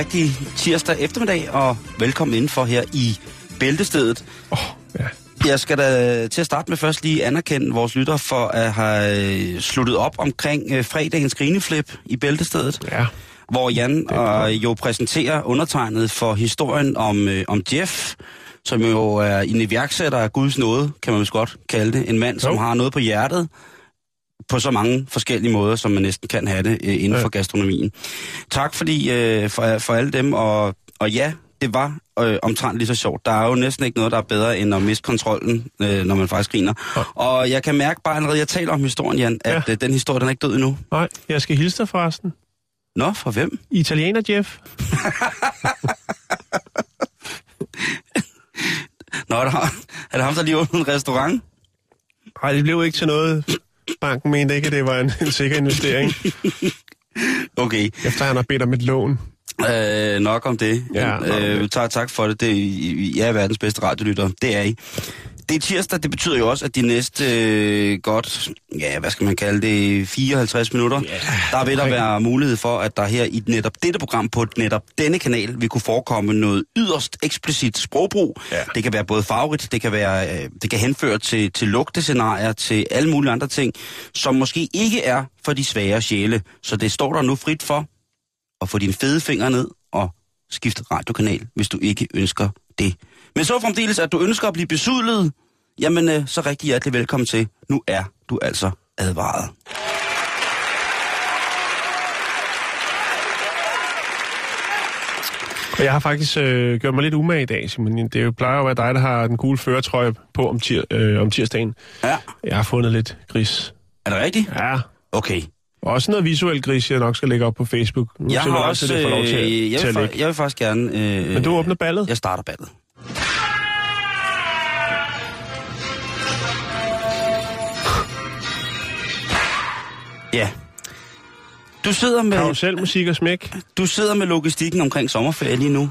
Rigtig tirsdag eftermiddag, og velkommen indenfor her i Bæltestedet. Oh, ja. Jeg skal da til at starte med først lige anerkende vores lytter for at have øh, sluttet op omkring øh, fredagens grineflip i Bæltestedet. Ja. Hvor Jan og jo præsenterer undertegnet for historien om, øh, om Jeff, som jo er en iværksætter af Guds nåde, kan man vist godt kalde det. En mand, som Jo. har noget på hjertet, på så mange forskellige måder, som man næsten kan have det øh, inden Ja. for gastronomien. Tak fordi øh, for, for alle dem, og, og ja, det var øh, omtrent lige så sjovt. Der er jo næsten ikke noget, der er bedre end at miste kontrollen, øh, når man faktisk griner. Ja. Og jeg kan mærke bare allerede, jeg taler om historien, Jan, at Ja. øh, den historie, den er ikke død endnu. Nej, jeg skal hilse dig forresten. Nå, fra hvem? Italiener Jeff. Nå, er det, ham, er det ham, der lige åbnede en restaurant? Nej, det blev ikke til noget. Banken mente ikke, at det var en, en sikker investering, Okay, efter han har bedt om et lån. øh, nok om det. Ja, nok øh, tak, tak for det. det. I er verdens bedste radiolytter. Det er I. Det er tirsdag, det betyder jo også, at de næste øh, godt, ja, hvad skal man kalde det, 54 minutter, Ja, der vil der være mulighed for, at der her i netop dette program på netop denne kanal vil kunne forekomme noget yderst eksplicit sprogbrug. Ja. Det kan være både favorit, det kan, være, øh, det kan henføre til, til lugtescenarier, til alle mulige andre ting, som måske ikke er for de svære sjæle. Så det står der nu frit for at få dine fede fingre ned og skifte radiokanal, hvis du ikke ønsker det. Men så fremdeles, at du ønsker at blive besudlet, jamen øh, så rigtig hjertelig velkommen til. Nu er du altså advaret. Og jeg har faktisk øh, gjort mig lidt umage i dag, Simon. Det jo- plejer jo at være dig, der har den gule føretrøje på om, tir, øh, om tirsdagen. Ja, Jeg har fundet lidt gris. er det rigtigt? Ja, Okay. også noget visuelt gris, jeg nok skal lægge op på Facebook. Nu Jeg har også... til, Øh, jeg, vil, jeg vil faktisk gerne... Øh, Men du åbner ballet? Jeg starter ballet. Ja. Du sidder med... Karuselmusik og smæk. Du sidder med logistikken omkring sommerferie lige nu.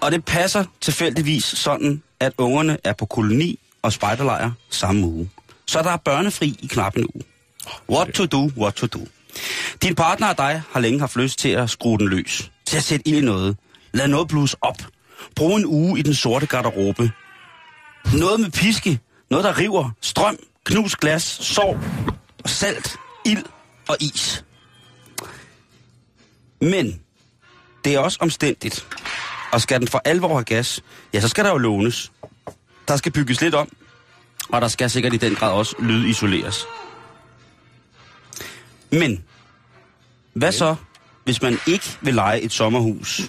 Og det passer tilfældigvis sådan, at ungerne er på koloni og spejderlejr samme uge. Så der er børnefri i knap en uge. What to do, what to do. Din partner og dig har længe haft lyst til at skrue den løs. Til at sætte ild i noget. Lad noget blues op. Brug en uge i den sorte garderobe. Noget med piske. Noget, der river. Strøm, knus glas, sov, og salt, ild og is. Men det er også omstændigt. Og skal den for alvor have gas, ja, så skal der jo lånes. Der skal bygges lidt om, og der skal sikkert i den grad også lydisoleres. Men, hvad så, hvis man ikke vil lege et sommerhus,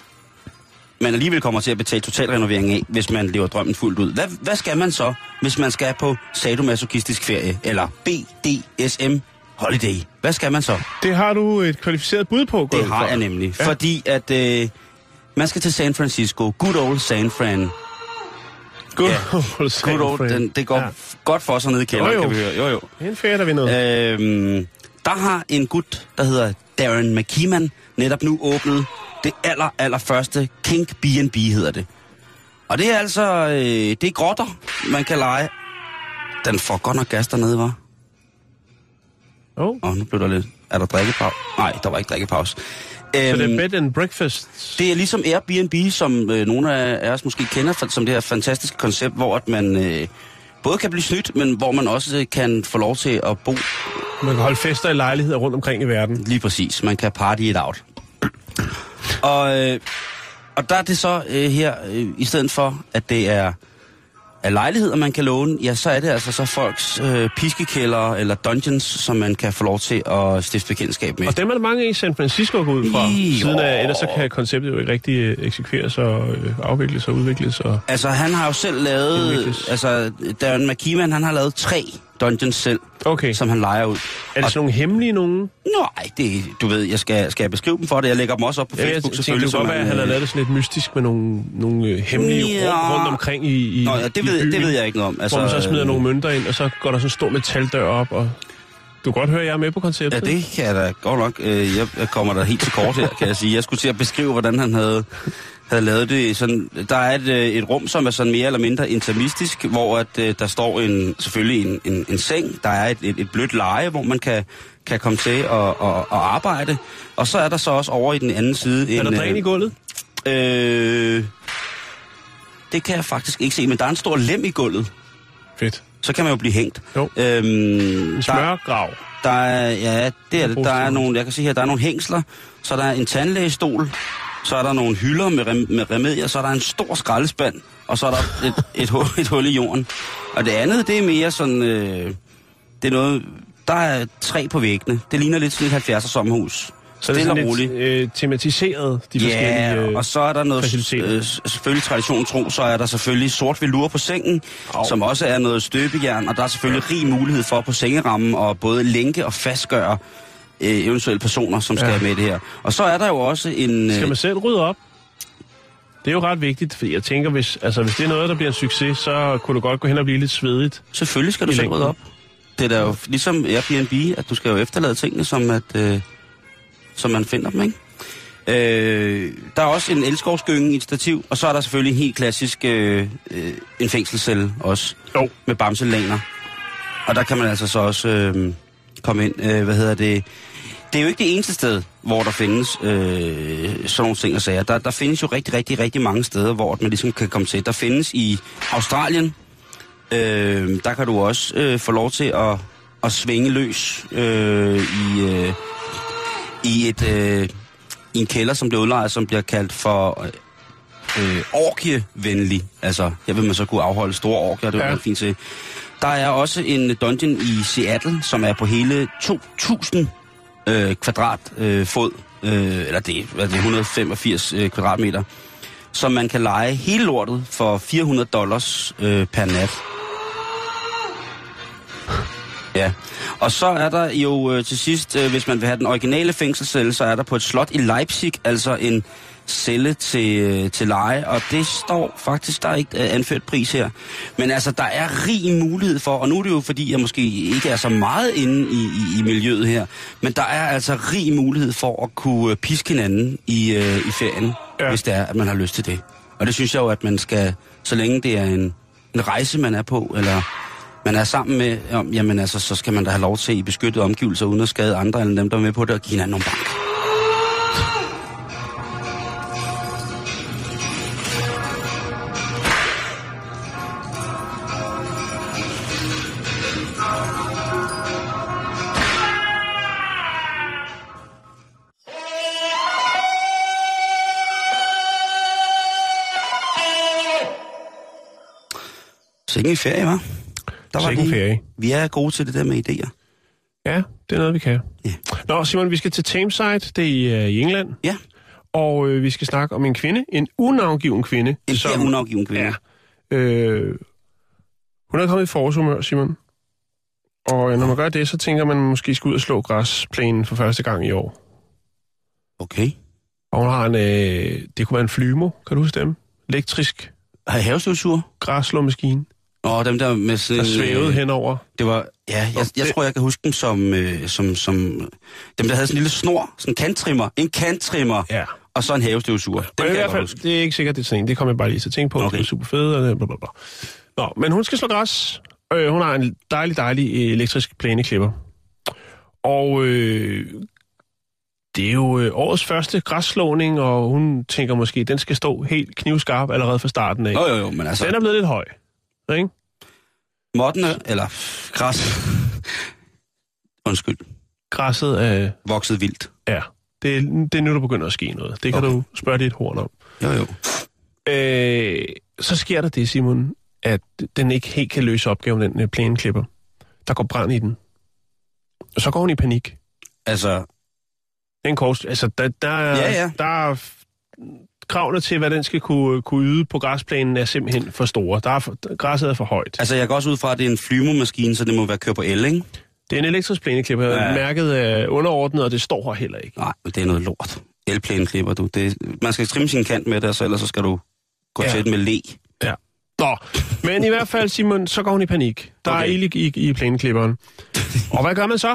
man alligevel kommer til at betale totalrenovering af, hvis man lever drømmen fuldt ud. Hvad, hvad skal man så, hvis man skal på sadomasochistisk ferie, eller BDSM holiday? Hvad skal man så? Det har du et kvalificeret bud på, Det har jeg nemlig. Ja. Fordi at øh, man skal til San Francisco. Good old San Fran. Good Ja. old San Good old, Fran. den, det går Ja. godt for sig nede i kælderen, Jo, jo. kan vi høre. Jo, jo. Det er en ferie, der vinder. Øh. Øhm, der har en gut, der hedder Darren McKeeman, netop nu åbnet det aller, aller første Kink B&B hedder det. Og det er altså, øh, det er grotter, man kan lege. Den får godt nok gas dernede, var. Oh. Åh, oh, nu blev der lidt. Er der drikkepause? Nej, der var ikke drikkepause. Så det Øhm, er bed and breakfast. det er ligesom Airbnb, som øh, nogle af os måske kender som det her fantastiske koncept, hvor at man øh, både kan blive snydt, men hvor man også øh, kan få lov til at bo Man kan holde fester i lejligheder rundt omkring i verden. Lige præcis. Man kan party it out. Og, øh, og der er det så øh, her, øh, i stedet for, at det er af lejligheder, man kan låne, ja, så er det altså så folks øh, piskekælder eller dungeons, som man kan få lov til at stifte bekendtskab med. Og dem er der mange i San Francisco går ud fra. Jo. Siden af, ellers så kan konceptet jo ikke rigtig øh, eksekveres og øh, afvikles og udvikles. Og... Altså, han har jo selv lavet... Udvikles. Altså, Darren McKeeman, han har lavet tre dungeons selv, Okay, som han leger ud. er det sådan nogle hemmelige nogen? Nej, det, du ved, jeg skal, skal jeg beskrive dem for det? Jeg lægger dem også op på Ja, jeg Facebook, det selvfølgelig. kunne godt være, at han har øh, lavet det sådan lidt mystisk med nogle, nogle øh, hemmelige Ja. rum rundt omkring i, i Nå, ja, det i ved, byen, det ved jeg ikke noget om. Altså, hvor man så smider øh, nogle mønter ind, og så går der sådan en stor metaldør op, og du kan godt høre, at jeg er med på Ja, konceptet. det kan jeg da godt nok. Øh, Jeg jeg kommer der helt til kort her, kan jeg sige. Jeg skulle til at beskrive, hvordan han havde, havde lavet det. Sådan, der er et, øh, et rum, som er sådan mere eller mindre intimistisk, hvor at, øh, der står en, selvfølgelig en, en, en seng. Der er et, et, et blødt leje, hvor man kan, kan komme til at, at, at arbejde. Og så er der så også over i den anden side... Er en, der dræn i gulvet? Øh, det kan jeg faktisk ikke se, men der er en stor lem i gulvet. Fedt. Så kan man jo blive hængt. Jo. Øhm, En der, smørgrav. der er, ja, det er det. Der er nogle, jeg kan se her, der er nogle hængsler, så der er en tandlægestol, så er der nogle hylder med, rem, med remedier, så er der en stor skraldespand, og så er der et, et, hul, et hul i jorden. Og det andet, det er mere sådan, øh, det er noget, der er træ på væggene. Det ligner lidt sådan et 70'er sommerhus. Så det er sådan roligt. lidt øh, tematiseret, de forskellige... Ja, øh, og så er der noget, øh, selvfølgelig tradition tro, så er der selvfølgelig sort velur på sengen, Au. som også er noget støbejern, og der er selvfølgelig rig mulighed for på sengerammen at både lænke og fastgøre øh, eventuelle personer, som skal Ja. med i det her. Og så er der jo også en... Skal Øh, man selv rydde op? Det er jo ret vigtigt, fordi jeg tænker, hvis, altså, hvis det er noget, der bliver en succes, så kunne det godt gå hen og blive lidt svedigt. selvfølgelig skal du selv rydde op. Det er da jo ligesom Airbnb, at du skal jo efterlade tingene, som, at, øh, som man finder dem, ikke? Øh, der er også en elskovsgynge i et stativ, og så er der selvfølgelig en helt klassisk øh, øh, en fængselscelle også. Jo. med bamselaner. Og der kan man altså så også øh, komme ind. Øh, hvad hedder det? Det er jo ikke det eneste sted, hvor der findes øh, sådan nogle ting og sager. Der, der findes jo rigtig, rigtig, rigtig mange steder, hvor man ligesom kan komme til. Der findes i Australien, øh, der kan du også øh, få lov til at, at svinge løs øh, i, øh, i et øh, i en kælder, som bliver udlejet, som bliver kaldt for øh, orkievenlig. Altså, her vil man så kunne afholde store orkier, det er ja. fint til. Der er også en dungeon i Seattle, som er på hele 2.000 øh, kvadrat øh, fod, øh, eller det, hvad er det 185 øh, kvadratmeter, som man kan lege hele lortet for 400 dollars øh, per nat. Ja, og så er der jo øh, til sidst, øh, hvis man vil have den originale fængselscelle, så er der på et slot i Leipzig, altså en celle til, øh, til leje, og det står faktisk, der er ikke øh, anført pris her. Men altså, der er rig mulighed for, og nu er det jo fordi, jeg måske ikke er så meget inde i, i, i miljøet her, men der er altså rig mulighed for at kunne øh, piske hinanden i, i ferien, ja. hvis det er, at man har lyst til det. Og det synes jeg jo, at man skal, så længe det er en, en rejse, man er på, eller man er sammen med, om, jamen altså, så skal man da have lov til i beskyttede omgivelser, uden at skade andre, eller dem, der er med på det, og give hinanden nogle bank. Sikke en ferie, hva'? Der Sikke en vi. ferie. Vi er gode til det der med idéer. Ja, det er noget, vi kan. Ja. Nå, Simon, vi skal til Tameside, det er i, øh, i England, Ja, og øh, vi skal snakke om en kvinde, en unavngiven kvinde. en som... unafgiven kvinde. Ja. Øh, hun er kommet i forårshumør, Simon. Og øh, når man gør det, så tænker man, man måske skal ud og slå græsplænen for første gang i år. Okay. Og hun har en, øh, det kunne være en flymo, kan du huske dem? Elektrisk Har jeg havestøvsuger? græsslåmaskine, Og dem der med sådan... der svævede henover. Det var... Ja, jeg, jeg det- tror, jeg kan huske dem som, øh, som, som... Dem, der havde sådan en lille snor. Sådan en kanttrimmer. En kanttrimmer. Ja. Og så en havestøvsuger. Men kan i jeg hvert fald, det er ikke sikkert, det er sådan en. Det kommer jeg bare lige til at tænke på. Okay. Det er super fed, og det, bla, bla, bla. Nå, men hun skal slå græs. Øh, hun har en dejlig, dejlig øh, elektrisk plæneklipper. Og øh, det er jo øh, årets første græsslåning, og hun tænker måske, den skal stå helt knivskarp allerede fra starten af. Jo, jo, jo, men altså... Den er blevet lidt høj. Ikke? Mottene, eller græs... Undskyld. Græsset er... Vokset vildt. Ja, det, er- det er nu, der begynder at ske noget. Det kan Okay. du spørge dit horn om. Jo, jo. Øh, så sker der det, Simon, at den ikke helt kan løse opgaven, den øh, plæneklipper. Der går brand i den. Og så går hun i panik. Altså, Det er en kors, altså der, der, er, Ja, ja. der er kravene til, hvad den skal kunne, kunne yde på græsplænen, er simpelthen for store. Der er for, græsset er for højt. altså, jeg går også ud fra, at det er en flymomaskine, så det må være kørt på el, ikke? Det er en elektrisk plæneklipper. Ja. Mærket er underordnet, og det står her heller ikke. Nej, men det er noget lort. Elplæneklipper, du. Det, man skal trimme sin kant med det, så ellers så skal du gå Ja. til med le. Ja. Nå, men i hvert fald, Simon, så går hun i panik. Der okay. er ild i, i, i plæneklipperen. Og hvad gør man så?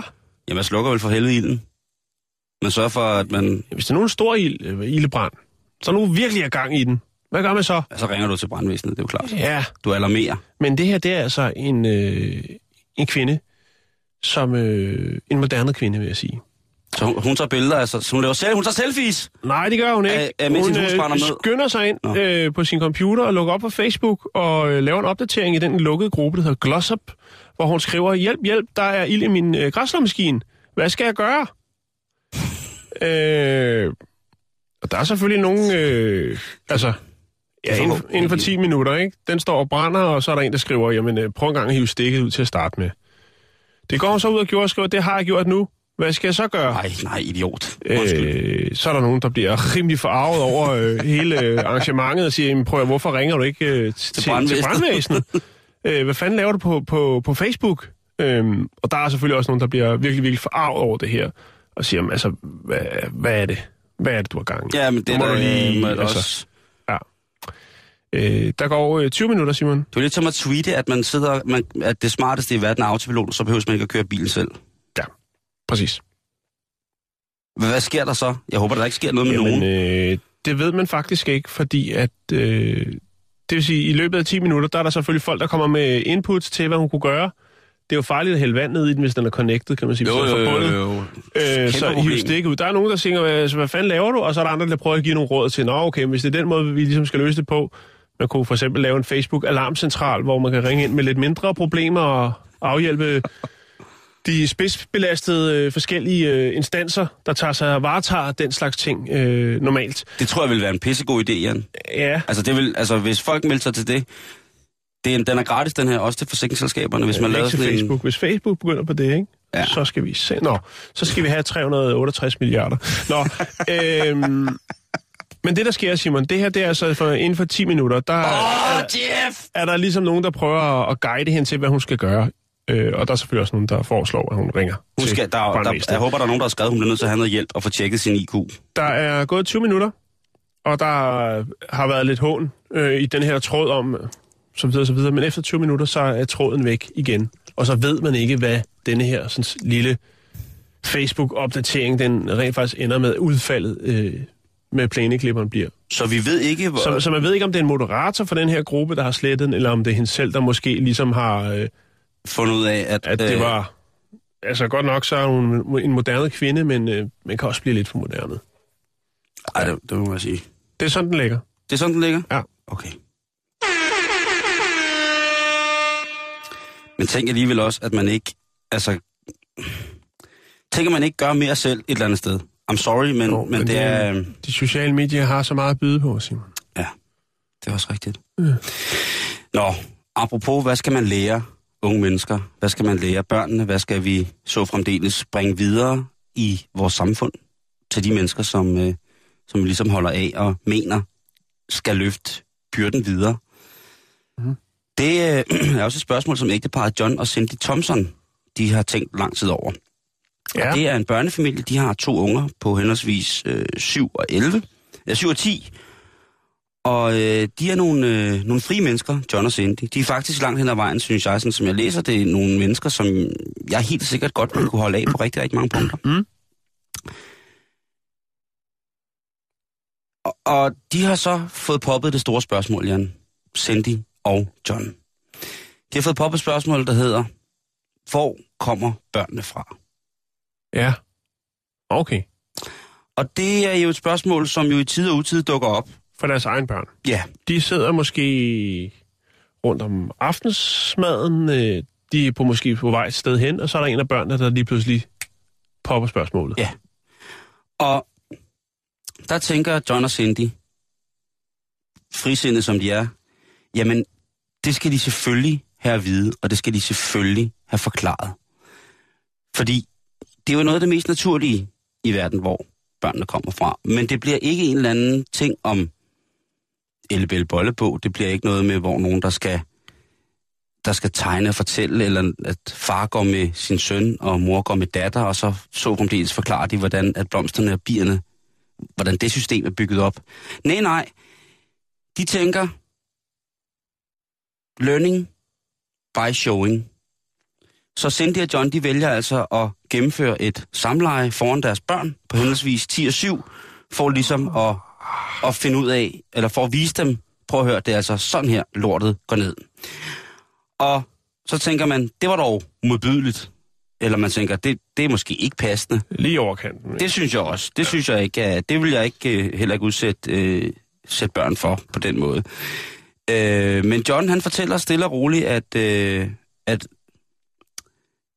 Jamen, man slukker vel for helvede ilden. Man sørger for, at man... Hvis der er nogen stor ild, øh, ildebrand, så nu virkelig er gang i den. Hvad gør man så? Så ringer du til brandvæsenet, det er jo klart. Ja, Du alarmerer. men det her, det er altså en, øh, en kvinde, som øh, en moderne kvinde, vil jeg sige. Så hun, hun tager billeder, altså. Så hun, laver selv, hun tager selfies. Nej, det gør hun ikke. Med hun sin med? skynder sig ind Nå. øh, på sin computer og lukker op på Facebook og øh, laver en opdatering i den lukkede gruppe, der hedder Glossop, hvor hun skriver, hjælp, hjælp, der er ild i min øh, græslåmaskine. Hvad skal jeg gøre? øh, og der er selvfølgelig nogen, øh, altså, ja, inden, inden for 10 minutter, ikke? Den står og brænder, og så er der en, der skriver, jamen øh, prøv en gang at hive stikket ud til at starte med. Det går så ud og gjorde og skriver, det har jeg gjort nu. Hvad skal jeg så gøre? Nej, nej, idiot. Undskyld. Øh, så er der nogen, der bliver rimelig forarvet over øh, hele øh, arrangementet og siger, jamen, prøv at, hvorfor ringer du ikke øh, til, til brandvæsenet?" brandvæsenet? øh, hvad fanden laver du på, på, på Facebook? Øhm, og der er selvfølgelig også nogen, der bliver virkelig, virkelig forarvet over det her, og siger, jamen, altså, hvad, hvad er det? Hvad er det, du har gang i? Ja, men det Nu er må der du lige, må altså- også... Øh, der går øh, 20 minutter, Simon. Det er lidt som at tweete, at man sidder, man, at det smarteste i verden er autopilot, så behøver man ikke at køre bilen selv. Ja, præcis. Hvad, sker der så? Jeg håber, der ikke sker noget med Jamen, nogen. øh, det ved man faktisk ikke, fordi at... Øh, det vil sige, i løbet af 10 minutter, der er der selvfølgelig folk, der kommer med inputs til, hvad hun kunne gøre. Det er jo farligt at hælde vand ned i den, hvis den er connected, kan man sige. hvis den er forbundet. jo. Øh, så problem. hiv stik ud. Der er nogen, der siger, hvad, hvad fanden laver du? Og så er der andre, der prøver at give nogle råd til, nå okay, hvis det er den måde, vi ligesom skal løse det på. Man kunne for eksempel lave en Facebook-alarmcentral, hvor man kan ringe ind med lidt mindre problemer og afhjælpe de spidsbelastede øh, forskellige øh, instanser, der tager sig og varetager den slags ting øh, normalt. Det tror jeg vil være en pissegod idé, Jan. Ja, Altså, det vil, altså hvis folk melder sig til det, det er, en- den er gratis, den her, også til forsikringsselskaberne, hvis man laver sådan Facebook. Hvis Facebook begynder på det, ikke? Ja. Så skal vi se. Nå, så skal vi have 368 milliarder. Nå, øhm, men det, der sker, Simon, det her, det er altså for, inden for 10 minutter, der, en... Åh, er, Jeff! er der ligesom nogen, der prøver at, at guide hende til, hvad hun skal gøre. Øh, og der er selvfølgelig også nogen, der foreslår, at hun ringer Hun skal, der, der, brandvæsenet. jeg håber, der er nogen, der har skrevet, hun bliver nødt til at have noget hjælp og få tjekket sin IQ. Der er gået 20 minutter, og der har været lidt hån øh, i den her tråd om, så videre, så videre. Men efter 20 minutter, så er tråden væk igen. Og så ved man ikke, hvad denne her sådan, lille Facebook-opdatering, den rent faktisk ender med udfaldet øh, med plæneklipperen bliver. Så vi ved ikke, hvor... Så, så man ved ikke, om det er en moderator for den her gruppe, der har slettet den, eller om det er hende selv, der måske ligesom har... Øh, fundet ud af, at, at det øh, var... Altså godt nok, så er hun en moderne kvinde, men øh, man kan også blive lidt for moderne. Ej, det, det må jeg sige. Det er sådan, den ligger. Det er sådan, den ligger? Ja. Okay. Men tænk alligevel også, at man ikke... Altså... Tænker man ikke gør mere selv et eller andet sted. I'm sorry, men, Jo, men, men det, det- er... øh, De sociale medier har så meget at byde på, Simon. Ja, det er også rigtigt. Nå, apropos, hvad skal man lære unge mennesker? Hvad skal man lære børnene? Hvad skal vi så fremdeles bringe videre i vores samfund til de mennesker, som, øh, som vi ligesom holder af og mener skal løfte byrden videre? Mhm. Det øh, er også et spørgsmål, som ægteparet John og Cindy Thompson, de har tænkt lang tid over. Ja. Og det er en børnefamilie, de har to unger på henholdsvis øh, 7 og 11, ja, 7 og 10. Og øh, de er nogle, øh, nogle frie mennesker, John og Cindy. De er faktisk langt hen ad vejen, synes jeg, sådan, som jeg læser. Det er nogle mennesker, som jeg helt sikkert godt ville kunne holde af på rigtig, rigtig mange punkter. Mm. Og, og de har så fået poppet det store spørgsmål, Jan. Cindy og John. De har fået poppet spørgsmål, der hedder, hvor kommer børnene fra? Ja. Okay. Og det er jo et spørgsmål, som jo i tid og utid dukker op. For deres egen børn. Ja, De sidder måske rundt om aftensmaden. øh, De er på måske på vej et sted hen, og så er der en af børnene, der lige pludselig popper spørgsmålet. Ja. Og der tænker John og Cindy, frisindet som de er, jamen, det skal de selvfølgelig have at vide, og det skal de selvfølgelig have forklaret. Fordi det er jo noget af det mest naturlige i verden, hvor børnene kommer fra. Men det bliver ikke en eller anden ting om Ellebæl Bollebog. Det bliver ikke noget med, hvor nogen, der skal, der skal tegne og fortælle, eller at far går med sin søn, og mor går med datter, og så så fremdeles forklarer de, hvordan at blomsterne og bierne, hvordan det system er bygget op. Nej, nej. De tænker, learning by showing. Så Cindy og John, de vælger altså at gennemføre et samleje foran deres børn på henholdsvis 10 og 7, for ligesom at, at finde ud af, eller for at vise dem, prøv at høre, det er altså sådan her, lortet går ned. Og så tænker man, det var dog modbydeligt. Eller man tænker, det, det er måske ikke passende. Lige overkanten. ikke? Det synes jeg også. Det synes jeg ikke, det vil jeg ikke øh, heller ikke udsætte øh, sætte børn for på den måde. Øh, men John han fortæller stille og roligt, at, øh, at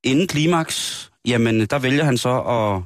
inden klimaks, jamen der vælger han så at,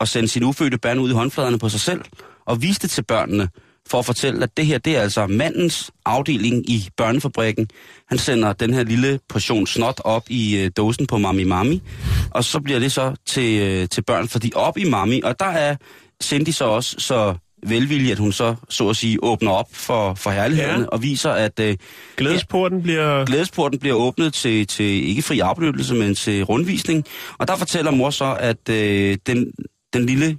at sende sin ufødte børn ud i håndfladerne på sig selv, og vise det til børnene, for at fortælle, at det her, det er altså mandens afdeling i børnefabrikken. Han sender den her lille portion snot op i øh, dåsen på Mami Mami, og så bliver det så til, øh, til børn, fordi op i Mami, og der er Cindy så også så velvillig, at hun så, så at sige, åbner op for, for herlighederne, Ja. og viser, at øh, Glædesporten bliver... glædesporten bliver åbnet til, til ikke fri afbenyttelse, men til rundvisning. Og der fortæller mor så, at øh, den, den lille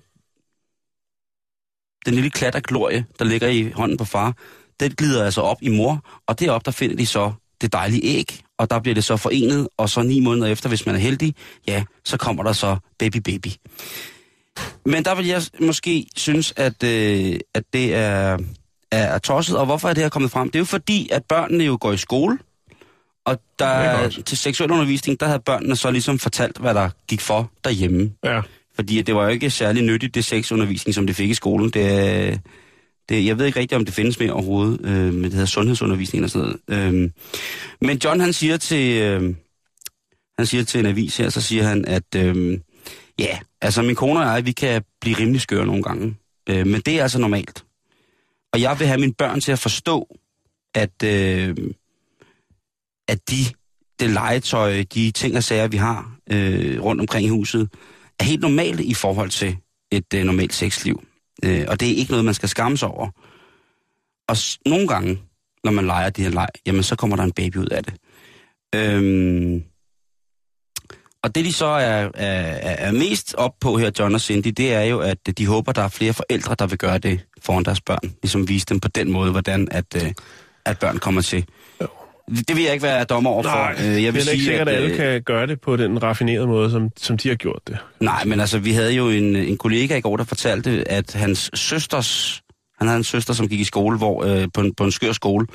den lille klat af glorie, der ligger i hånden på far, den glider altså op i mor, og derop der finder de så det dejlige æg, og der bliver det så forenet, og så ni måneder efter, hvis man er heldig, ja, så kommer der så baby baby. Men der vil jeg måske synes, at, øh, at det er, er, er tosset, og hvorfor er det her kommet frem? Det er jo fordi, at børnene jo går i skole, og der, er til seksuel undervisning, der havde børnene så ligesom fortalt, hvad der gik for derhjemme. Ja. Fordi det var jo ikke særlig nyttigt, det sexundervisning, som det fik i skolen. Det, er- det, jeg ved ikke rigtigt, om det findes mere overhovedet, øh, men det hedder sundhedsundervisning eller sådan noget. Øh, men John, han siger til, øh, han siger til en avis her, så siger han, at øh, ja, altså min kone og jeg, vi kan blive rimelig skøre nogle gange. Øh, men det er altså normalt. Og jeg vil have mine børn til at forstå, at, øh, at de, det legetøj, de ting og sager, vi har øh, rundt omkring i huset, er helt normalt i forhold til et øh, normalt sexliv. Øh, og det er ikke noget, man skal skamme sig over. Og s- nogle gange, når man leger de her leg, jamen så kommer der en baby ud af det. Øhm, og det de så er, er, er mest op på her, John og Cindy, det er jo, at de håber, der er flere forældre, der vil gøre det foran deres børn. Ligesom vise dem på den måde, hvordan at, øh, at børn kommer til. Det vil jeg ikke være dommer over Nej, for. Øh, jeg vil det er ikke sikkert, at, alle øh, kan gøre det på den raffinerede måde, som, som de har gjort det. Nej, men altså, vi havde jo en, en kollega i går, der fortalte, at hans søsters, han havde en søster, som gik i skole, hvor, øh, på, en, på en skør skole,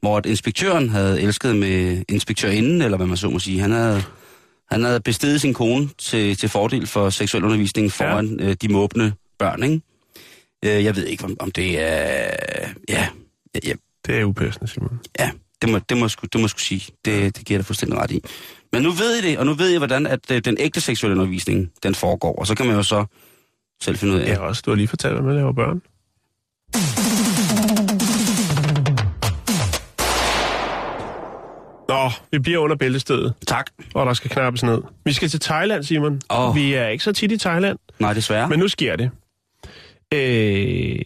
hvor at inspektøren havde elsket med inspektørinden, eller hvad man så må sige. Han havde, han havde bestedet sin kone til, til fordel for seksuel undervisning foran ja. øh, de måbne børn, ikke? Øh, jeg ved ikke, om, om det er... Ja, ja, Det er upassende, Simon. ja det, må, det, må, sgu- det må sgu sige. Det, det giver dig fuldstændig ret i. Men nu ved I det, og nu ved I, hvordan at, øh, den ægte seksuelle undervisning, den foregår. Og så kan man jo så selv finde ud af... Ja, også. Du har lige fortalt, at man laver børn. Nå, vi bliver under bæltestedet, Tak. og der skal knappes ned. Vi skal til Thailand, Simon. Åh. Vi er ikke så tit i Thailand, Nej, desværre. men nu sker det. Øh,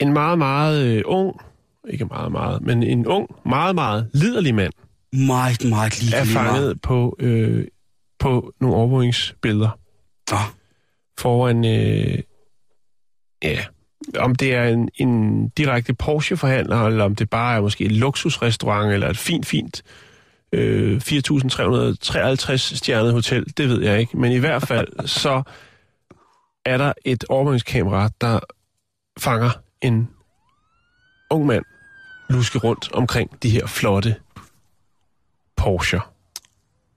en meget, meget øh, ung, ikke meget, meget, men en ung, meget, meget liderlig mand Meget, meget lige er fanget på, øh, på nogle overvågningsbilleder Nå, foran, øh, ja, om det er en, en direkte Porsche-forhandler, eller om det bare er måske en luksusrestaurant, eller et fint, fint øh, 4.353 stjernet hotel, det ved jeg ikke. Men i hvert fald, så er der et overvågningskamera, der fanger en ung mand luske rundt omkring de her flotte Porsche.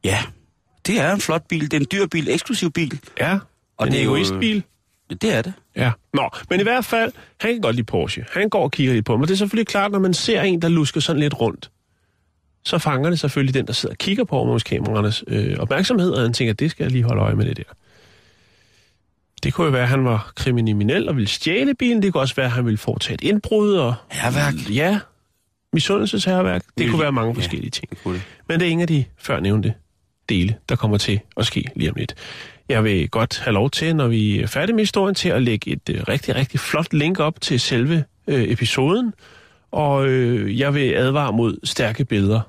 ja. Det er en flot bil. Det er en dyr bil, eksklusiv bil. Ja, Og og en det er jo- egoistbil. Det er det. Ja. Nå, men i hvert fald, han kan godt lide Porsche. Han går og kigger lidt på ham. Og det er selvfølgelig klart, når man ser en, der lusker sådan lidt rundt, så fanger det selvfølgelig den, der sidder og kigger på overvågningskameraernes øh, opmærksomhed, og han tænker, det skal jeg lige holde øje med det der. Det kunne jo være, at han var kriminel og ville stjæle bilen. Det kunne også være, at han ville foretage et indbrud. Og, Herværk. ja, misundelsesherværk. Det kunne være mange Ja. forskellige ting. Det kunne det. Men det er ingen af de før nævnte dele, der kommer til at ske lige om lidt. Jeg vil godt have lov til, når vi er færdige med historien, til at lægge et øh, rigtig, rigtig flot link op til selve øh, episoden. Og øh, jeg vil advare mod stærke billeder.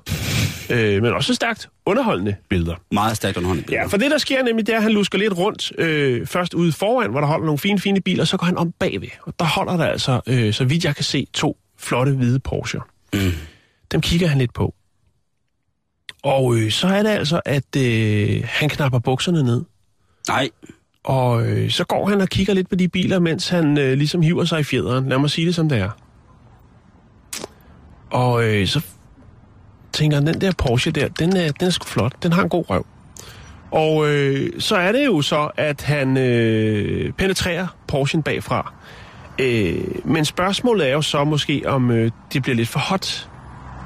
Øh, men også stærkt underholdende billeder. Meget stærkt underhåndet. Ja, for det der sker nemlig, det er, at han lusker lidt rundt. Øh, først ude foran, hvor der holder nogle fine, fine biler, så går han om bagved. Og der holder der altså, øh, så vidt jeg kan se, to flotte hvide Porsche. Mm. Dem kigger han lidt på. Og øh, så er det altså, at øh, han knapper bukserne ned. Nej, Og øh, så går han og kigger lidt på de biler, mens han øh, ligesom hiver sig i fjederen. Lad mig sige det, som det er. Og øh, så tænker han, den der Porsche der, den er, den er sgu flot. Den har en god røv. Og øh, så er det jo så, at han øh, penetrerer Porschen bagfra. Øh, men spørgsmålet er jo så måske, om øh, det bliver lidt for hot.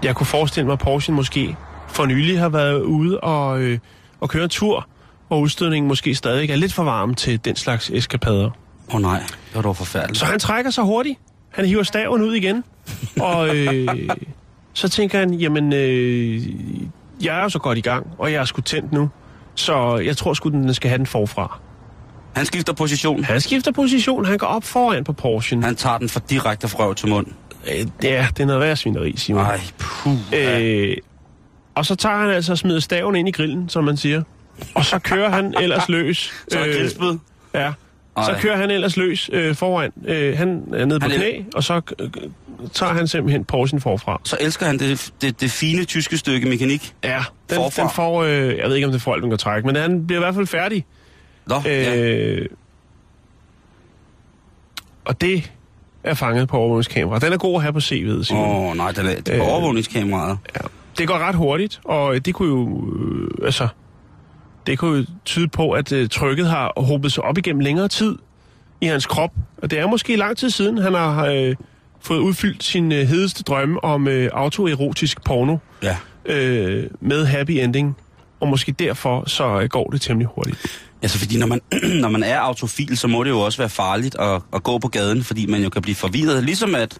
Jeg kunne forestille mig, at Porschen måske for nylig har været ude og, øh, og køre en tur, og udstødningen måske stadig er lidt for varm til den slags eskapader. åh oh, nej, det var dog forfærdeligt. Så han trækker sig hurtigt. Han hiver staven ud igen. Og øh, så tænker han, jamen, øh, jeg er jo så godt i gang, og jeg er sgu tændt nu. Så jeg tror sgu, den skal have den forfra. Han skifter position. Han skifter position, han går op foran på Porschen. Han tager den fra direkte fra røv til mund. Øh, ja, det er noget værd svineri, Simon. Nej, puh. Øh, og så tager han altså og smider staven ind i grillen, som man siger. Og så kører han ellers løs. så er der grillspyd. Ja. Så kører han ellers løs øh, foran. Øh, han er nede på Han knæ, og så øh, tager han simpelthen Porschen forfra. Så elsker han det, det, det fine tyske stykke mekanik. Ja, den, Forfra. den får, øh, jeg ved ikke om det får alt, den kan trække, men han bliver i hvert fald færdig. Nå, øh, ja. Øh, og det er fanget på overvågningskamera. Den er god at have på CV'et, Simon. Åh, oh, nej, det er, det er Øh. overvågningskameraet. Ja. Det går ret hurtigt, og det kunne jo, øh, altså, det kunne jo tyde på, at øh, trykket har hobet sig op igennem længere tid i hans krop. Og det er måske lang tid siden, han har øh, fået udfyldt sin øh, hedeste drømme om øh, autoerotisk porno Ja. øh, med happy ending. Og måske derfor, så øh, går det temmelig hurtigt. Altså, fordi når man, når man er autofil, så må det jo også være farligt at, at gå på gaden, fordi man jo kan blive forvirret. Ligesom at,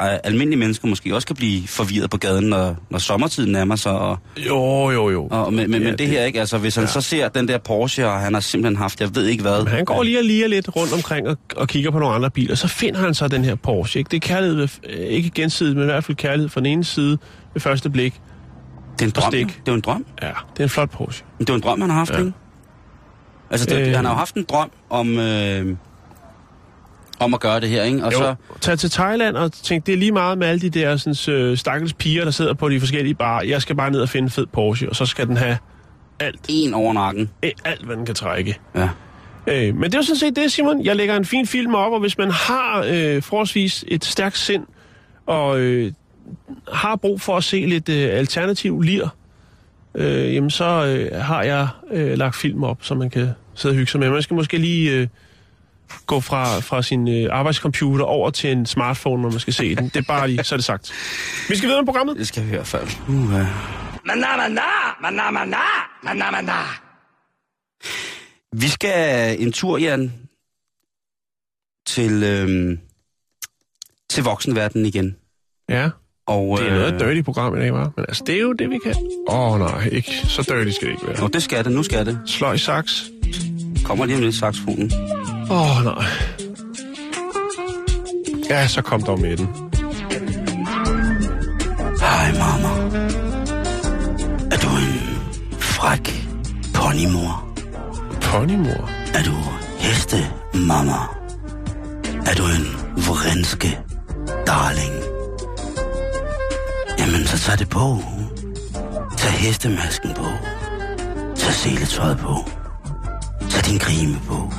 at almindelige mennesker måske også kan blive forvirret på gaden, når, når sommertiden nærmer sig. Og, Jo, jo, jo. og, men, men, Ja, men det her ikke, altså hvis han ja. så ser den der Porsche, og han har simpelthen haft, jeg ved ikke hvad. Men han går lige og lige lidt rundt omkring og, og kigger på nogle andre biler, så finder han så den her Porsche. Ikke? Det er kærlighed, øh, ikke gensidigt, men i hvert fald kærlighed fra den ene side ved første blik. Det er en drøm. stik. Det er en drøm. Ja, det er en flot Porsche. Men det er en drøm, han har haft, Ja. ikke? Altså, det, øh... han har jo haft en drøm om, øh, om at gøre det her, ikke? Og Jo, så, tag til Thailand og tænk, det er lige meget med alle de der sådan, øh, stakkels piger, der sidder på de forskellige barer. Jeg skal bare ned og finde en fed Porsche, og så skal den have alt, en over nakken. alt hvad den kan trække. Ja. Øh, men det er jo sådan set det, Simon. Jeg lægger en fin film op, og hvis man har øh, forholdsvis et stærkt sind, og øh, har brug for at se lidt øh, alternativ lir, øh, jamen så øh, har jeg øh, lagt film op, så man kan sidde og hygge sig med. Man skal måske lige øh, gå fra, fra sin øh, arbejdscomputer over til en smartphone, når man skal se den. Det er bare lige, så er det sagt. Vi skal videre med programmet. Det skal vi i hvert fald. Uh, uh. Vi skal en tur, Jan, til, øhm, til voksenverdenen igen. Ja, Og, det er noget øh, dirty program i dag, var. Men altså, det er jo det, vi kan. Åh oh, nej, ikke. så dirty skal det ikke være. Jo, det skal det. Nu skal det. Sløj saks. Kommer lige om lidt saxofonen. Åh, oh, nej. Ja, så kom dog med den. Hej, mamma. Er du en fræk ponymor? Ponymor. Er du heste, mamma? Er du en vrenske darling? Jamen, så tag det på. Tag hestemasken på. Tag seletøjet på. Tag din grime på.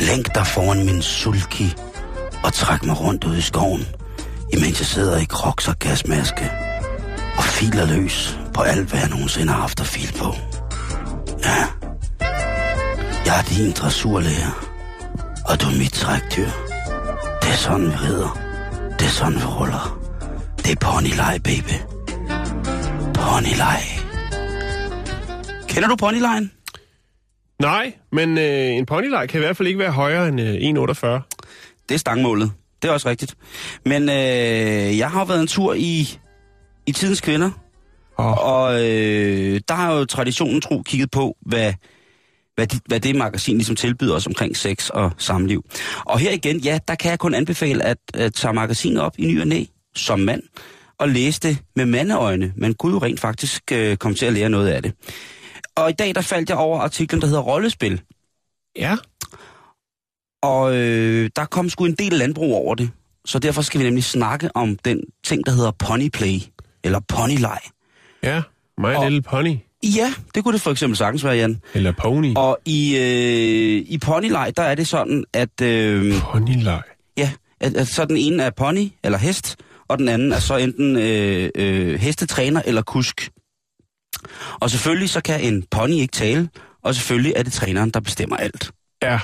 Lænk dig foran min sulki og træk mig rundt ud i skoven, imens jeg sidder i kroks og gasmaske og filer løs på alt, hvad jeg nogensinde har haft at fil på. Ja, jeg er din dressurlærer, og du er mit trækdyr. Det er sådan, vi rider. Det er sådan, vi ruller. Det er ponylej, baby. Ponylej. Kender du ponylejen? Nej, men øh, en ponylej kan i hvert fald ikke være højere end øh, 1,48. Det er stangmålet. Det er også rigtigt. Men øh, jeg har været en tur i, i Tidens Kvinder, Oh. og øh, der har jo traditionen tro kigget på, hvad, hvad, de, hvad det magasin ligesom tilbyder os omkring sex og samliv. Og her igen, ja, der kan jeg kun anbefale at, at tage magasinet op i ny og næ, som mand, og læse det med mandeøjne. Man kunne jo rent faktisk øh, komme til at lære noget af det. Og i dag, der faldt jeg over artiklen, der hedder Rollespil. Ja. Og øh, der kom sgu en del landbrug over det. Så derfor skal vi nemlig snakke om den ting, der hedder ponyplay, eller ponyleg. Ja. My Og- Little Pony. Ja, det kunne det for eksempel sagtens være, Jan. Eller Pony. Og i, øh, i ponyleg, der er det sådan, at, øh, Ponyleg. ja, at, at så den ene er pony eller hest, og den anden er så enten øh, øh, hestetræner eller kusk. Og selvfølgelig så kan en pony ikke tale, og selvfølgelig er det træneren, der bestemmer alt. Ja.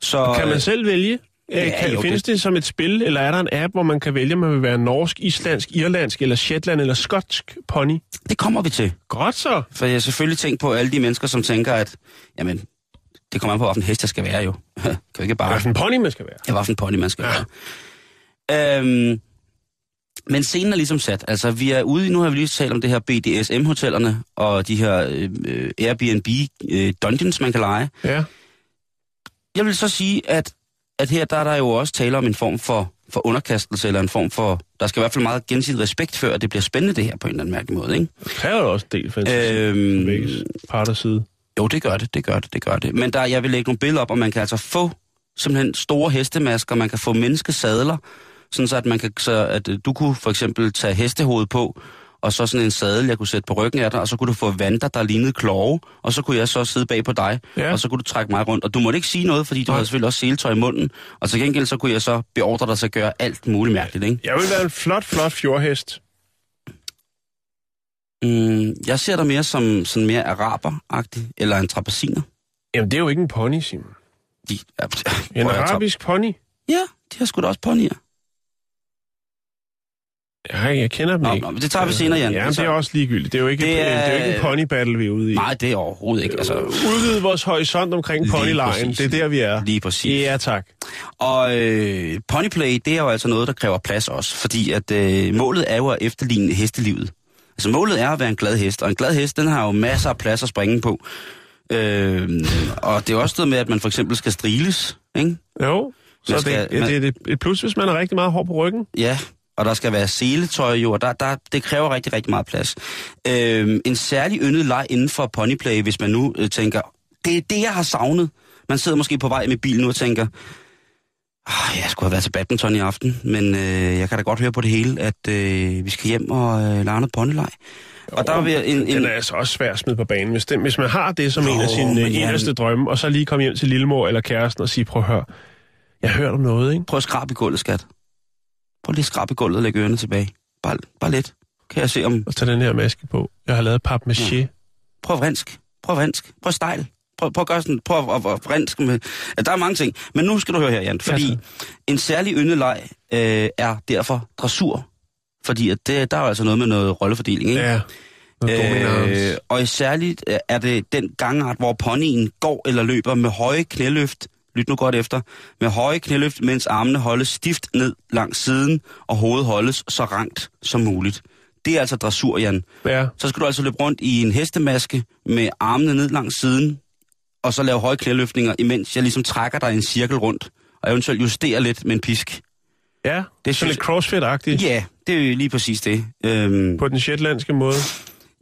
Så, Kan man selv vælge? ja, Ja, kan, jo, findes det som et spil, eller er der en app, hvor man kan vælge, om man vil være norsk, islandsk, irlandsk, eller shetland, eller skotsk pony? det kommer vi til. Godt så. For jeg har selvfølgelig tænkt på alle de mennesker, som tænker, at jamen, det kommer an på, hvilken hest jeg skal være jo. kan ikke bare... Hvad for en pony man skal være. Ja, hvilken pony man skal Ja. være. Øhm, men scenen er ligesom sat. Altså, vi er ude i, nu har vi lige talt om det her BDSM-hotellerne, og de her øh, øh, Airbnb-dungeons, man kan lege. Ja. Jeg vil så sige, at, at her der er der jo også tale om en form for, for underkastelse, eller en form for... Der skal i hvert fald meget gensidig respekt, før at det bliver spændende, det her, på en eller anden mærkelig måde, ikke? Det kræver jo også del øh, Øhm, parters side. Jo, det gør det, det gør det, det gør det. Men der, jeg vil lægge nogle billeder op, og man kan altså få simpelthen store hestemasker, man kan få menneskesadler, sådan så at, man kan, så at øh, du kunne for eksempel tage hestehovedet på, og så sådan en sadel, jeg kunne sætte på ryggen af dig, og så kunne du få vanter, der lignede klove, og så kunne jeg så sidde bag på dig, Ja. og så kunne du trække mig rundt. Og du måtte ikke sige noget, fordi du Nej. havde selvfølgelig også seletøj i munden, og til gengæld så kunne jeg så beordre dig til at gøre alt muligt mærkeligt, ikke? Jeg vil være en flot, flot fjordhest. Mm, jeg ser dig mere som sådan mere araber-agtig, eller en trapaciner. Jamen, det er jo ikke en pony, Simon. De, ja, En arabisk pony. Ja, de har sgu da også ponyer. Ja, jeg kender dem Nå, ikke. nå, det tager vi senere, Jan. Ja, men Det er også ligegyldigt. Det er jo ikke, Det er-. Det er jo ikke en pony battle, vi er ude i. Nej, det er overhovedet ikke. Altså, Udvide vores horisont omkring ponylejen. Det er der, vi er. lige præcis. Ja, tak. Og øh, ponyplay, det er jo altså noget, der kræver plads også. Fordi at øh, målet er jo at efterligne hestelivet. Altså målet er at være en glad hest. Og en glad hest, den har jo masser af plads at springe på. Øh, og det er også noget med, at man for eksempel skal striles. Ikke? Jo, så skal- det, ja, man- det er et- et plus, hvis man er rigtig meget hård på ryggen. Ja, og der skal være seletøj jo, og der, der, det kræver rigtig, rigtig meget plads. Øhm, en særlig yndet leg inden for ponyplay, hvis man nu øh, tænker, det er det, jeg har savnet. Man sidder måske på vej med bilen nu og tænker, "Ah, jeg skulle have været til badminton i aften, men øh, jeg kan da godt høre på det hele, at øh, vi skal hjem og øh, lege noget ponyleg. Og der vil en, en, Den er altså også svær at smide på banen. Hvis, den, hvis man har det som Jo, en af sine øh, ja, eneste drømme, og så lige komme hjem til lillemor eller kæresten og sige, prøv at høre, jeg om noget, ikke? prøv at skrabe i gulvet, skat. Prøv lige at skrabe gulvet og lægge ørerne tilbage. Bare, bare lidt. Kan jeg se om... Og tage den her maske på. Jeg har lavet pap maché. Ja. Prøv vrinsk. Prøv vrinsk. Prøv stejl. Prøv, prøv at gøre sådan, prøv at, at, at vrinsk med... Ja, der er mange ting. Men nu skal du høre her, Jan. Fordi Ja, en særlig yndeleg øh, er derfor dressur. Fordi at det, der er jo altså noget med noget rollefordeling, ikke? Ja. Øh, og i særligt øh, er det den gangart, hvor ponyen går eller løber med høje knæløft, lyt nu godt efter, med høje knæløft, mens armene holdes stift ned langs siden, og hovedet holdes så rangt som muligt. Det er altså dressur, Jan. Ja. Så skal du altså løbe rundt i en hestemaske med armene ned langs siden, og så lave høje knæløftninger, imens jeg ligesom trækker dig i en cirkel rundt, og eventuelt justerer lidt med en pisk. Ja, det er synes lidt crossfit-agtigt. Ja, det er jo lige præcis det. Øhm, På den shetlandske måde.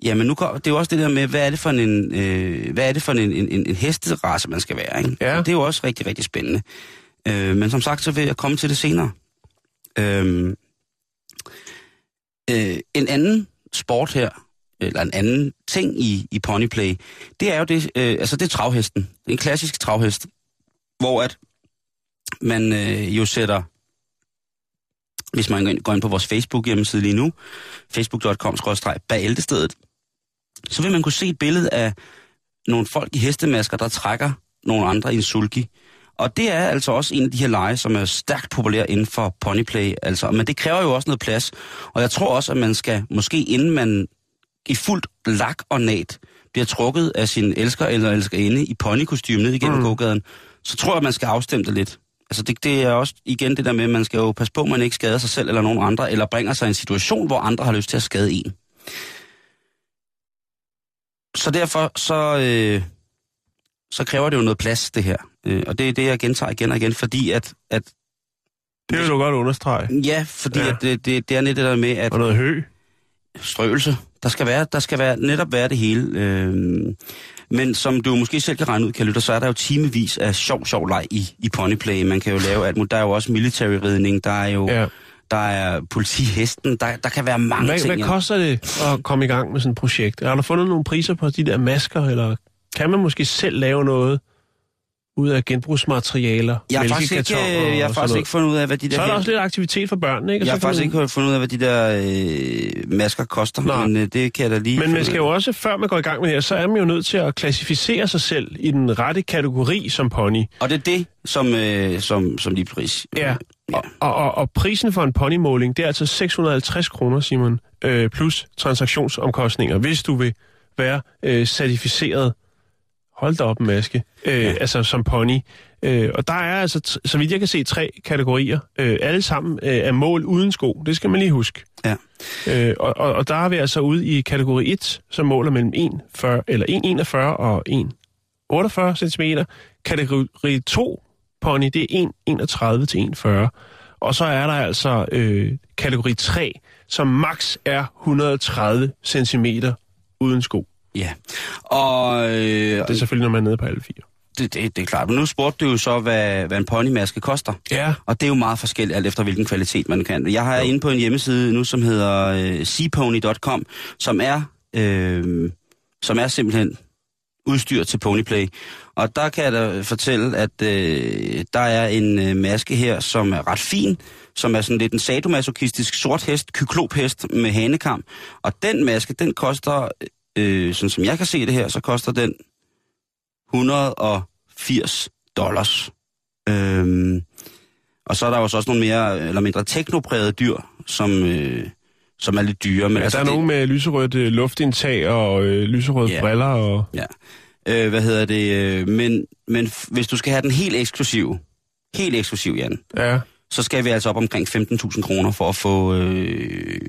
Ja, men nu kom, det er jo også det der med, hvad er det for en, øh, hvad er det for en, en, en, en hesterace, man skal være, ikke? Ja. Og det er jo også rigtig, rigtig spændende. Øh, men som sagt, så vil jeg komme til det senere. Øh, øh, en anden sport her, eller en anden ting i, i ponyplay, det er jo det, øh, altså det er travhesten. En klassisk travhest, hvor at man øh, jo sætter hvis man går ind- går på vores Facebook-hjemmeside lige nu, facebook.com bagældestedet, så vil man kunne se et billede af nogle folk i hestemasker, der trækker nogle andre i en sulky. Og det er altså også en af de her lege, som er stærkt populære inden for ponyplay. Altså. Men det kræver jo også noget plads. Og jeg tror også, at man skal, måske inden man i fuldt lak og nat, bliver trukket af sin elsker eller elskerinde i ponykostyme ned igennem mm. gågaden, så tror jeg, at man skal afstemme det lidt. Altså det, det er også igen det der med, at man skal jo passe på, at man ikke skader sig selv eller nogen andre, eller bringer sig i en situation, hvor andre har lyst til at skade en. Så derfor så, øh, så kræver det jo noget plads, det her. Øh, og det er det, jeg gentager igen og igen, fordi at... at Det vil du godt understrege. ja, fordi Ja. At det, det, det er net det der med, at Og noget hø. strøelse, der skal være, der skal være, netop være det hele. Øh, men som du måske selv kan regne ud, kan lytte, så er der jo timevis af sjov, sjov leg i, i ponyplay. Man kan jo lave alt muligt. Der er jo også military ridning, der er jo Ja. Der er politihesten, der, der kan være mange Hvad, ting. hvad koster det at komme i gang med sådan et projekt? Har du fundet nogle priser på de der masker, eller kan man måske selv lave noget ud af genbrugsmaterialer? Jeg har faktisk ikke, øh, jeg har faktisk ikke fundet ud af, hvad de der... Så er der også lidt aktivitet for børnene, ikke? Og jeg har faktisk ikke fundet ud af, hvad de der øh, masker koster, Nej. men øh, det kan jeg da lige... Men man skal jo også, før man går i gang med det her, så er man jo nødt til at klassificere sig selv i den rette kategori som pony. Og det er det, som, øh, som, som lige pris. Ja. Ja. Og, og, og prisen for en ponymåling, det er altså 650 kroner, Simon, øh, plus transaktionsomkostninger, hvis du vil være øh, certificeret. Hold da op, maske. Øh, ja. Altså som pony. Øh, og der er altså, så vidt jeg kan se, tre kategorier. Øh, alle sammen øh, er mål uden sko. Det skal man lige huske. Ja. Øh, og, og, og der er vi altså ude i kategori 1, som måler mellem 1,40 eller 1,41 og 1,48 cm. Kategori 2 pony, det er 1,31 til 1,40. Og så er der altså øh, kategori 3, som max er 130 cm uden sko. ja. Og øh, Det er selvfølgelig, når man er nede på alle fire. det, det, det er klart. Men nu spurgte du jo så, hvad, hvad en ponymaske koster. Ja. Og det er jo meget forskelligt, alt efter hvilken kvalitet man kan. Jeg har inde på en hjemmeside nu, som hedder øh, seapony.com, som er, øh, som er simpelthen udstyr til ponyplay. Og der kan jeg da fortælle, at øh, der er en øh, maske her, som er ret fin, som er sådan lidt en sadomasochistisk sort hest, kyklophest med hanekam. Og den maske, den koster, øh, sådan som jeg kan se det her, så koster den 180 dollars. Øhm, og så er der jo også nogle mere eller mindre teknoprægede dyr, som, øh, som er lidt dyre. Men Ja, altså, der er det, nogen med lyserødt øh, luftindtag og øh, lyserøde Ja. briller. Og... Ja. Øh, hvad hedder det? Øh, men, men hvis du skal have den helt eksklusiv, helt eksklusiv, Jan, Ja. så skal vi altså op omkring 15.000 kroner for at få øh,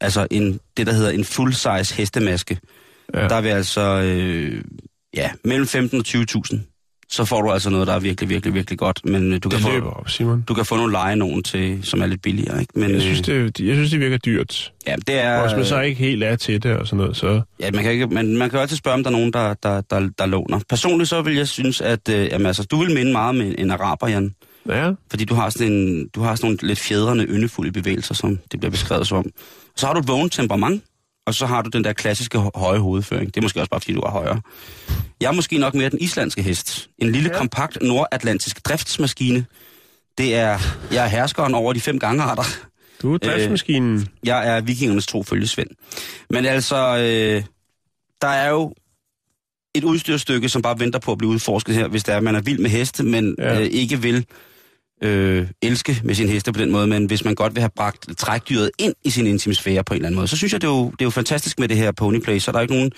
altså en, det, der hedder en full-size hestemaske. Ja. Der er vi altså øh, ja, mellem 15 og 20.000. Så får du altså noget, der er virkelig, virkelig, virkelig godt. Men øh, du kan, Det få, op, Simon. du kan få nogle leje nogen til, som er lidt billigere. Ikke? Men, Jeg synes, øh, det, jeg synes, det virker dyrt. ja, det er, Og hvis man så ikke helt er til det og sådan noget, så... Ja, man kan, ikke, man, man kan jo altid spørge, om der er nogen, der, der, der, der låner. Personligt så vil jeg synes, at øh, jamen, altså, du vil minde meget om en, en araber, Jan. Ja, Fordi du har sådan, en, du har sådan nogle lidt fjedrende, yndefulde bevægelser, som det bliver beskrevet som. Så har du et vågent temperament, og så har du den der klassiske hø- høje hovedføring. Det er måske også bare, fordi du er højere. Jeg er måske nok mere den islandske hest. En lille, ja. kompakt nordatlantisk driftsmaskine. Det er, jeg er herskeren over de fem gangarter. du er driftsmaskinen. Øh. Jeg er vikingernes tro følgesvend. Men altså, øh, der er jo et udstyrstykke, som bare venter på at blive udforsket her, hvis det er, man er vild med heste, men ja. øh, ikke vil øh, elske med sin heste på den måde, men hvis man godt vil have bragt trækdyret ind i sin intimsfære på en eller anden måde, så synes jeg, det er jo, det er jo fantastisk med det her ponyplay, så der er ikke nogen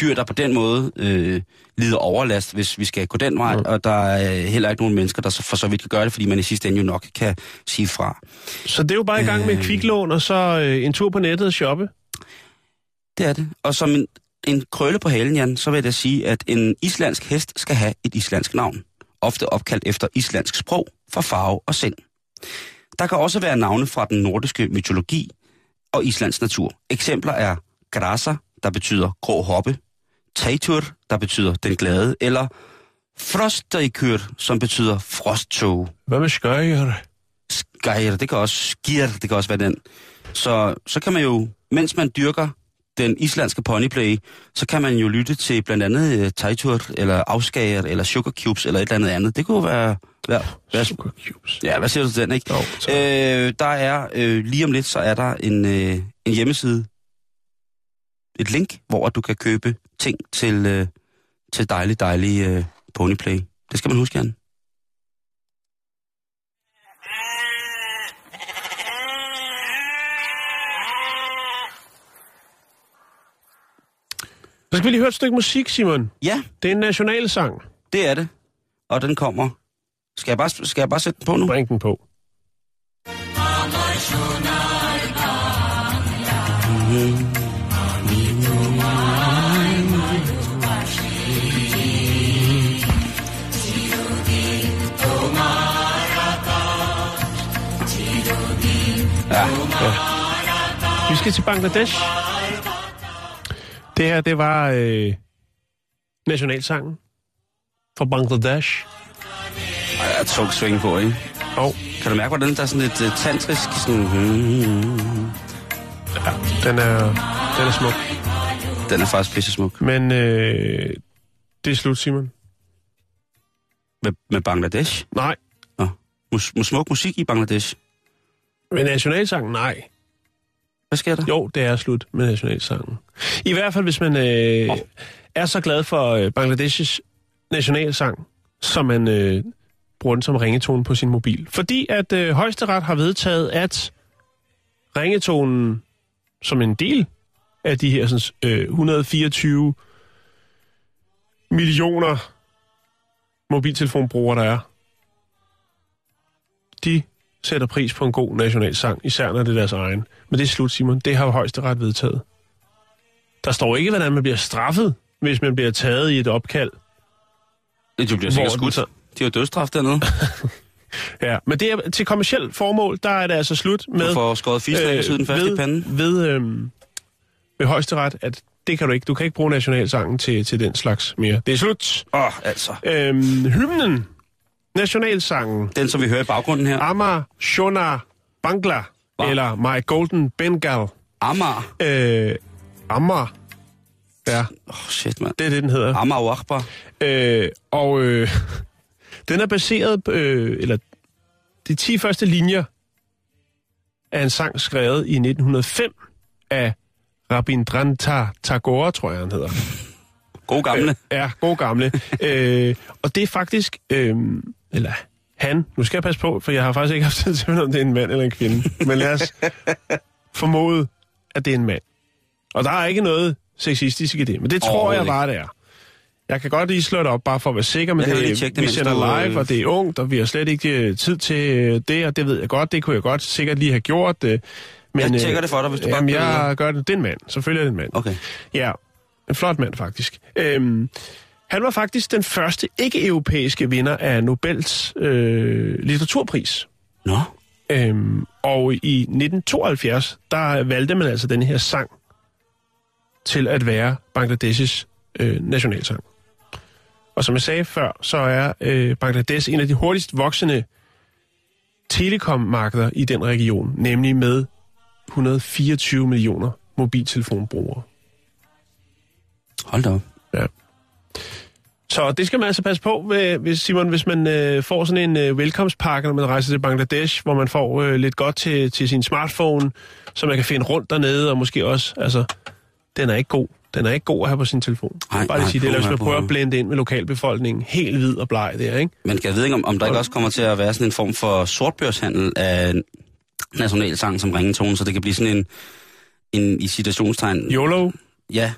dyr, der på den måde øh, lider overlast, hvis vi skal gå den vej, Mm. og der er heller ikke nogen mennesker, der så for så vidt kan gøre det, fordi man i sidste ende jo nok kan sige fra. Så det er jo bare i gang med Øh. kviklån, og så øh, en tur på nettet og shoppe. Det er det. Og som en, en krølle på halen, Jan, så vil jeg da sige, at en islandsk hest skal have et islandsk navn. Ofte opkaldt efter islandsk sprog, for farve og sind. Der kan også være navne fra den nordiske mytologi og Islands natur. Eksempler er Grasa, der betyder grå hoppe, Teitur, der betyder den glade, eller Frosteikur, som betyder frosttog. Hvad med skøjer? Skyer, det kan også skir, det kan også være den. Så, så kan man jo, mens man dyrker den islandske ponyplay, så kan man jo lytte til blandt andet uh, Teitur, eller Afskager, eller Sugar Cubes, eller et eller andet andet. Det kunne være... være, være Sugar cubes. ja, hvad siger du til den, ikke? Jo, så. Øh, der er, øh, lige om lidt, så er der en, øh, en hjemmeside, et link, hvor du kan købe ting til, øh, til dejlig, dejlig øh, ponyplay. Det skal man huske, Jan. Så skal vi lige høre et stykke musik, Simon. Ja, Det er en nationalsang. det er det. Og den kommer Skal jeg bare, skal jeg bare sætte den på nu? Bring den på. Ja. Vi skal til Bangladesh. Det her, det var øh, nationalsangen for Bangladesh. Ej, der er tung swing på, ikke? Og Kan du mærke, hvordan der er sådan lidt uh, tantrisk sådan... Hmm, ja, den er, den er smuk. den er faktisk pisse smuk. Men øh, det er slut, Simon. Med, med Bangladesh. Nej, Mus, mus, smuk musik i Bangladesh. men nationalsangen, nej. Hvad sker der? Jo, det er slut med nationalsangen. I hvert fald, hvis man øh, Åh. er så glad for øh, Bangladeshs nationalsang, som man øh, bruger den som ringetone på sin mobil. Fordi at øh, højesteret har vedtaget, at ringetonen som en del af de her sådan, øh, 124 millioner mobiltelefonbrugere, der er, de sætter pris på en god nationalsang, især når det er deres egen. Men det er slut, Simon. Det har højesteret vedtaget. Der står ikke, hvordan man bliver straffet, hvis man bliver taget i et opkald. Du bliver sikkert skudt. den De har dødstraf dernede. Ja, men det er til kommersielt formål, der er det altså slut med... Du får skåret fisk øh, den første ved, i panden. Ved, øhm, ved højesteret, at det kan du ikke. Du kan ikke bruge nationalsangen til, til den slags mere. Det er slut. Åh, oh, altså. Øhm, hymnen, nationalsangen, Den, som vi hører i baggrunden her. Amar Shona Bangla, Hva? eller My Golden Bengal. Amager. Øh, Amar. Ja, Åh, oh, shit, mand. det er det, den hedder. Amager Akbar. Øh, og øh, den er baseret på, øh, eller de 10 første linjer af en sang skrevet i 1905 af Rabindranath Tagore, tror jeg, han hedder. God gamle. Øh, ja, god gamle. øh, og det er faktisk, øh, eller han, nu skal jeg passe på, for jeg har faktisk ikke haft tid til om det er en mand eller en kvinde. Men lad os formode, at det er en mand. Og der er ikke noget sexistisk i det, men det tror jeg bare, det er. Jeg kan godt lige slå det op, bare for at være sikker, men det, det, vi sender du, live, øh, og det er ungt, og vi har slet ikke øh, tid til øh, det, og det ved jeg godt, det kunne jeg godt sikkert lige have gjort. Øh, men, Jeg tjekker det for dig, hvis du jamen, vil jeg gør det. Det er en mand. Selvfølgelig er det en mand. Okay. Ja, en flot mand faktisk. Øhm, han var faktisk den første ikke-europæiske vinder af Nobels øh, litteraturpris. Nå. Øhm, og i 1972, der valgte man altså den her sang til at være Bangladeshs øh, nationalsang. Og som jeg sagde før, så er øh, Bangladesh en af de hurtigst voksende telekommarkeder i den region, nemlig med 124 millioner mobiltelefonbrugere. Hold da op. Så det skal man altså passe på, hvis, Simon, hvis man øh, får sådan en øh, velkomstpakke, når man rejser til Bangladesh, hvor man får øh, lidt godt til, til sin smartphone, så man kan finde rundt dernede, og måske også, altså, den er ikke god. Den er ikke god at have på sin telefon. Ej, Bare lige sige det, eller hvis puha, man prøver at blende ind med lokalbefolkningen, helt hvid og bleg der, ikke? Men jeg ved ikke, om, om der ikke også kommer til at være sådan en form for sortbørshandel af nationalsang som ringetone, så det kan blive sådan en, en i citationstegn... YOLO? Ja,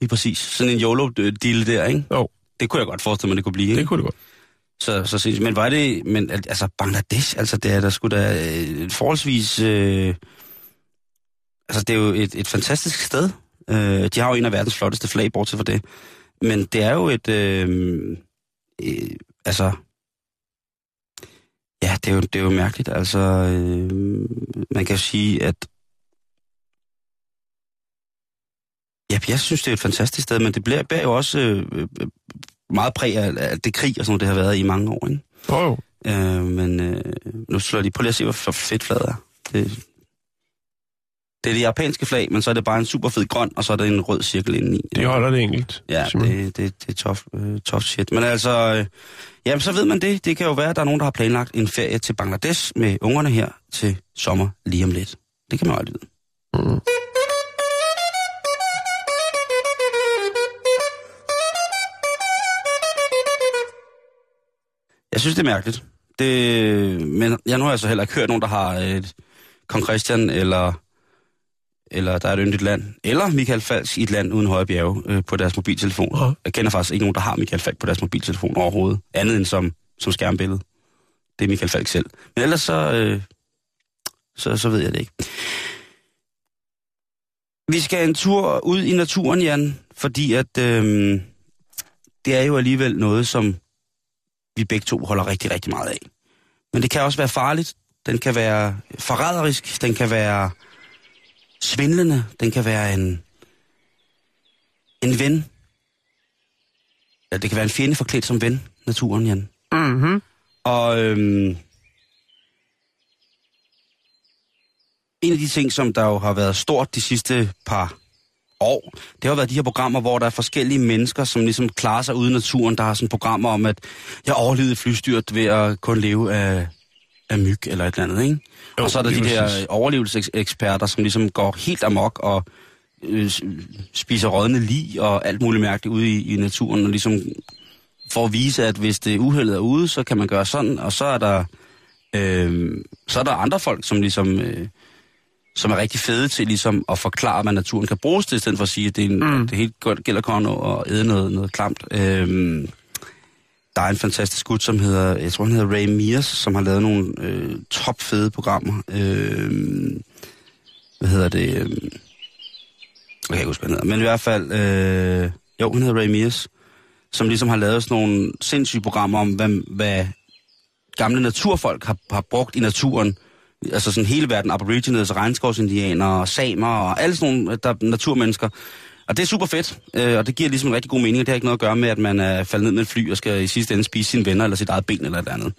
lige præcis. Sådan en YOLO-deal der, ikke? Jo, Det kunne jeg godt forestille mig, det kunne blive, ikke? det kunne det godt. Så, så sindssygt. Men var det... Men al- altså, Bangladesh, altså, det er der sgu da øh, forholdsvis... Øh, altså, det er jo et, et fantastisk sted. Øh, de har jo en af verdens flotteste flag, bortset fra det. Men det er jo et... Øh, øh, altså... Ja, det er jo, det er jo mærkeligt. Altså, øh, man kan jo sige, at... Ja, jeg synes, det er et fantastisk sted, men det bliver, bærer jo også øh, øh, meget præg af, af det krig og sådan noget, det har været i mange år, ikke? Jo, jo. Øh, men øh, nu slår lige på lige at se, hvor fedt flaget er. Det, det er det japanske flag, men så er det bare en super fed grøn, og så er der en rød cirkel indeni. De holder det enkelt. Ja, det, det, det er tough, øh, tough shit. Men altså, øh, jamen så ved man det. Det kan jo være, at der er nogen, der har planlagt en ferie til Bangladesh med ungerne her til sommer lige om lidt. Det kan man aldrig vide. Mm. Jeg synes, det er mærkeligt. Det, men jeg nu har altså heller ikke hørt nogen, der har et Kong Christian, eller, eller der er et yndigt land, eller Michael Falks i et land uden høje bjerge øh, på deres mobiltelefon. Ja. Jeg kender faktisk ikke nogen, der har Michael Falk på deres mobiltelefon overhovedet, andet end som, som skærmbillede. Det er Michael Falk selv. Men ellers så, øh, så, så ved jeg det ikke. Vi skal en tur ud i naturen, Jan, fordi at øh, det er jo alligevel noget, som vi begge to holder rigtig, rigtig meget af. Men det kan også være farligt. Den kan være forræderisk. Den kan være svindlende. Den kan være en, en ven. Ja, det kan være en fjende forklædt som ven, naturen, Jan. Mm-hmm. Og øhm, en af de ting, som der jo har været stort de sidste par år, det har været de her programmer, hvor der er forskellige mennesker, som ligesom klarer sig ude i naturen. Der har sådan programmer om, at jeg overlevede flystyrt ved at kun leve af, af myg eller et eller andet, ikke? Jo, og så er der de der overlevelseseksperter, som ligesom går helt amok og øh, spiser rådne lig og alt muligt mærkeligt ude i, i naturen, og ligesom for at vise, at hvis det uheldet er ude, så kan man gøre sådan, og så er der, øh, så er der andre folk, som ligesom, øh, som er rigtig fede til ligesom at forklare, hvad naturen kan bruges til, i stedet for at sige, at det, er en, mm. det helt gælder kun at æde noget, noget klamt. Øh, der er en fantastisk gut, som hedder, jeg tror han hedder Ray Mears, som har lavet nogle øh, topfede programmer. Øh, hvad hedder det? Øh, jeg kan ikke huske, hvad han hedder. Men i hvert fald, øh, jo, han hedder Ray Mears, som ligesom har lavet sådan nogle sindssyge programmer om, hvad, hvad gamle naturfolk har, har brugt i naturen. Altså sådan hele verden, aborigines, regnskovsindianere, samer og alle sådan nogle der, naturmennesker. Og det er super fedt, øh, og det giver ligesom en rigtig god mening, og det har ikke noget at gøre med, at man er faldet ned med et fly og skal i sidste ende spise sine venner eller sit eget ben eller et andet.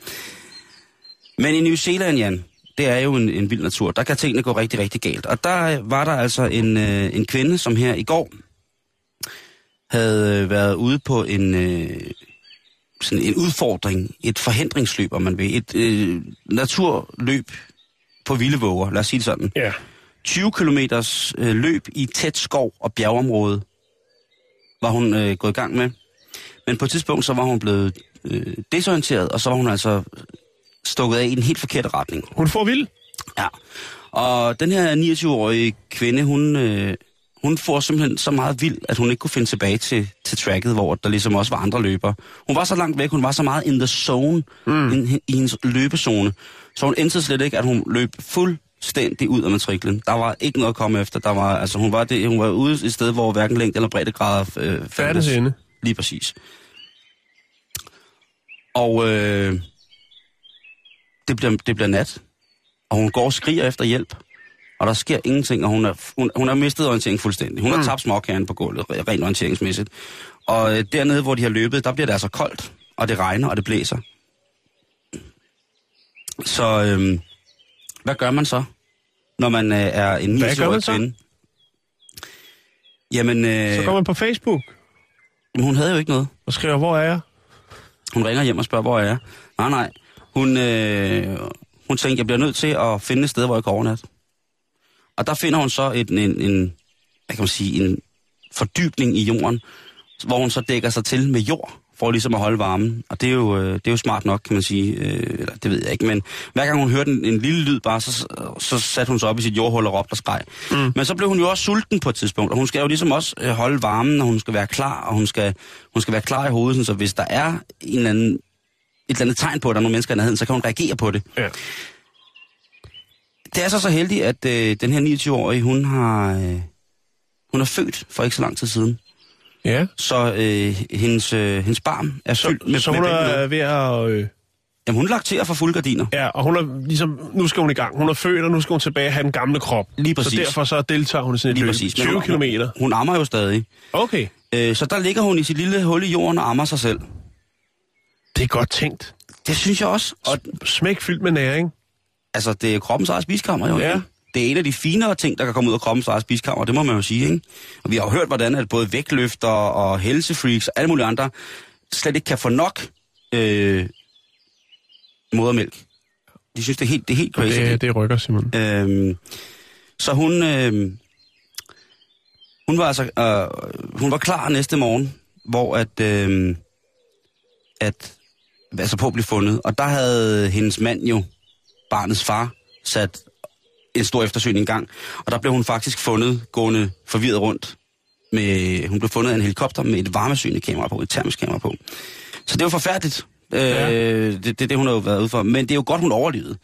Men i New Zealand, Jan, det er jo en, en vild natur. Der kan tingene gå rigtig, rigtig galt. Og der var der altså en, øh, en kvinde, som her i går havde øh, været ude på en, øh, sådan en udfordring, et forhindringsløb, om man vil. Et øh, naturløb på vilde våger, lad os sige det sådan. Ja. 20 kilometers øh, løb i tæt skov og bjergeområde var hun øh, gået i gang med. Men på et tidspunkt, så var hun blevet øh, desorienteret, og så var hun altså stukket af i den helt forkerte retning. Hun får vild. Ja. Og den her 29-årige kvinde, hun, øh, hun får simpelthen så meget vild, at hun ikke kunne finde tilbage til, til tracket, hvor der ligesom også var andre løbere. Hun var så langt væk, hun var så meget in the zone, mm. i, i hendes løbezone. Så hun endte slet ikke, at hun løb fuldstændig ud af matriklen. Der var ikke noget at komme efter. Der var, altså, hun, var det, hun var ude et sted, hvor hverken længde eller breddegrader øh, fandtes. inde. Lige præcis. Og øh, det, bliver, det bliver nat, og hun går og skriger efter hjælp, og der sker ingenting, og hun er, hun, hun har mistet orientering fuldstændig. Hun har tabt småkæren på gulvet, re- rent orienteringsmæssigt. Og øh, dernede, hvor de har løbet, der bliver det altså koldt, og det regner, og det blæser. Så øh, hvad gør man så, når man øh, er en Hvad gør 29-årig man så? kvinde? Jamen, øh, Så går man på Facebook jamen, hun havde jo ikke noget. og skriver, hvor er jeg? Hun ringer hjem og spørger, hvor er jeg? Nej, nej. Hun, øh, hun tænkte, jeg bliver nødt til at finde et sted, hvor jeg kan overnatte. Og der finder hun så en, en, en, hvad kan man sige, en fordybning i jorden, hvor hun så dækker sig til med jord, for ligesom at holde varmen. Og det er jo, øh, det er jo smart nok, kan man sige. Øh, eller det ved jeg ikke, men hver gang hun hørte en, en lille lyd bare, så, så satte hun sig op i sit jordhul og råbte og skreg. Mm. Men så blev hun jo også sulten på et tidspunkt, og hun skal jo ligesom også øh, holde varmen, og hun skal være klar, og hun skal, hun skal være klar i hovedet, så hvis der er en eller anden, et eller andet tegn på, at der er nogle mennesker i nærheden, så kan hun reagere på det. Ja. Det er så så heldigt, at øh, den her 29-årige, hun har, øh, hun er født for ikke så lang tid siden. Ja. Så øh, hendes, øh, hendes barm er Så, fyldt med, så med hun babylån. er ved at... Øh, Jamen, hun lakterer for fulde gardiner. ja, og hun er ligesom... Nu skal hun i gang. Hun er født, og nu skal hun tilbage og have den gamle krop. Lige præcis. Så derfor så deltager hun i sådan et Lige løb. præcis. Men 20 hun- kilometer. Hun ammer jo stadig. Okay. Øh, så der ligger hun i sit lille hul i jorden og ammer sig selv. Det er godt tænkt. Det synes jeg også. Og, Smæk fyldt med næring. Altså, det er kroppens eget spiskammer, jo. Ja. ikke? Det er en af de finere ting, der kan komme ud af kroppens eget spiskammer, det må man jo sige, ikke? Og vi har jo hørt, hvordan at både vægtløfter og helsefreaks og alle mulige andre slet ikke kan få nok øh, modermælk. De synes, det er helt, det er helt crazy. Det, det rykker, Simon. Øhm, så hun, øh, hun var altså, øh, hun var klar næste morgen, hvor at, øh, at, altså på at blive fundet. Og der havde hendes mand jo, barnets far, sat en stor eftersøgning i gang. Og der blev hun faktisk fundet gående forvirret rundt. Med, hun blev fundet af en helikopter med et varmesynende kamera på, et termisk kamera på. Så det var forfærdeligt. Øh, Ja. det, det er det, hun har jo været ude for. Men det er jo godt, hun overlevede.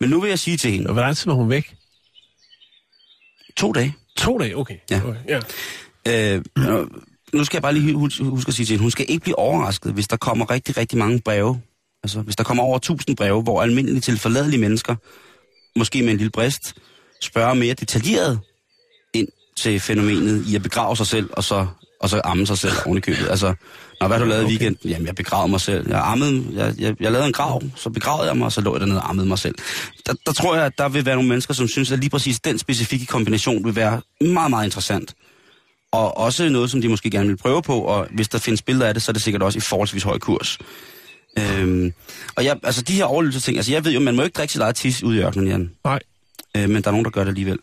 Men nu vil jeg sige til hende, Og hvor lang tid var hun væk? to dage. To dage, okay. Ja. Okay, ja. Øh, nu- skal jeg bare lige hus- huske at sige til hende, hun skal ikke blive overrasket, hvis der kommer rigtig, rigtig mange breve. Altså, hvis der kommer over 1000 breve, hvor almindelige til forladelige mennesker, måske med en lille brist, spørger mere detaljeret ind til fænomenet i at begrave sig selv, og så, og så amme sig selv oven i købet. Altså, når hvad har du lavet i Okay. weekenden? Jamen, jeg begravede mig selv. Jeg, ammede, jeg, jeg, jeg lavede en grav, så begravede jeg mig, og så lå jeg dernede og ammede mig selv. Der, der tror jeg, at der vil være nogle mennesker, som synes, at lige præcis den specifikke kombination vil være meget, meget interessant. Og også noget, som de måske gerne vil prøve på, og hvis der findes billeder af det, så er det sikkert også i forholdsvis høj kurs. Øhm, og jeg, altså de her overlevelsesting, altså jeg ved jo, man må ikke drikke sit eget tis ude i ørkenen, Jan. Nej. Øh, men der er nogen, der gør det alligevel.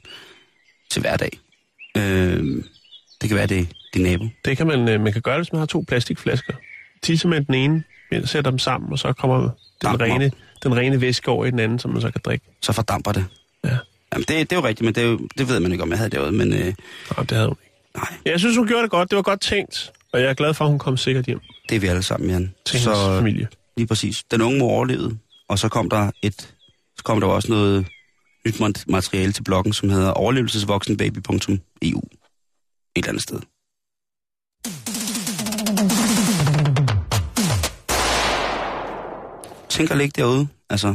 Til hverdag. Øh, det kan være, det din nabo. Det kan man, øh, man kan gøre det, hvis man har to plastikflasker. Tisse med den ene, sætter dem sammen, og så kommer den Dampen op. rene, den rene væske over i den anden, som man så kan drikke. Så fordamper det. Ja. Jamen, det, det er jo rigtigt, men det, er jo, det ved man ikke, om jeg havde derude. Men øh, Nå, det havde hun ikke. nej, jeg synes, hun gjorde det godt. Det var godt tænkt. Og jeg er glad for, at hun kom sikkert hjem det er vi alle sammen, Jan. til så... hendes familie. Lige præcis. Den unge mor overlevede, og så kom der et, så kom der også noget nyt mat- materiale til bloggen, som hedder overlevelsesvoksenbaby.eu. Et eller andet sted. Tænker ligge derude. Altså,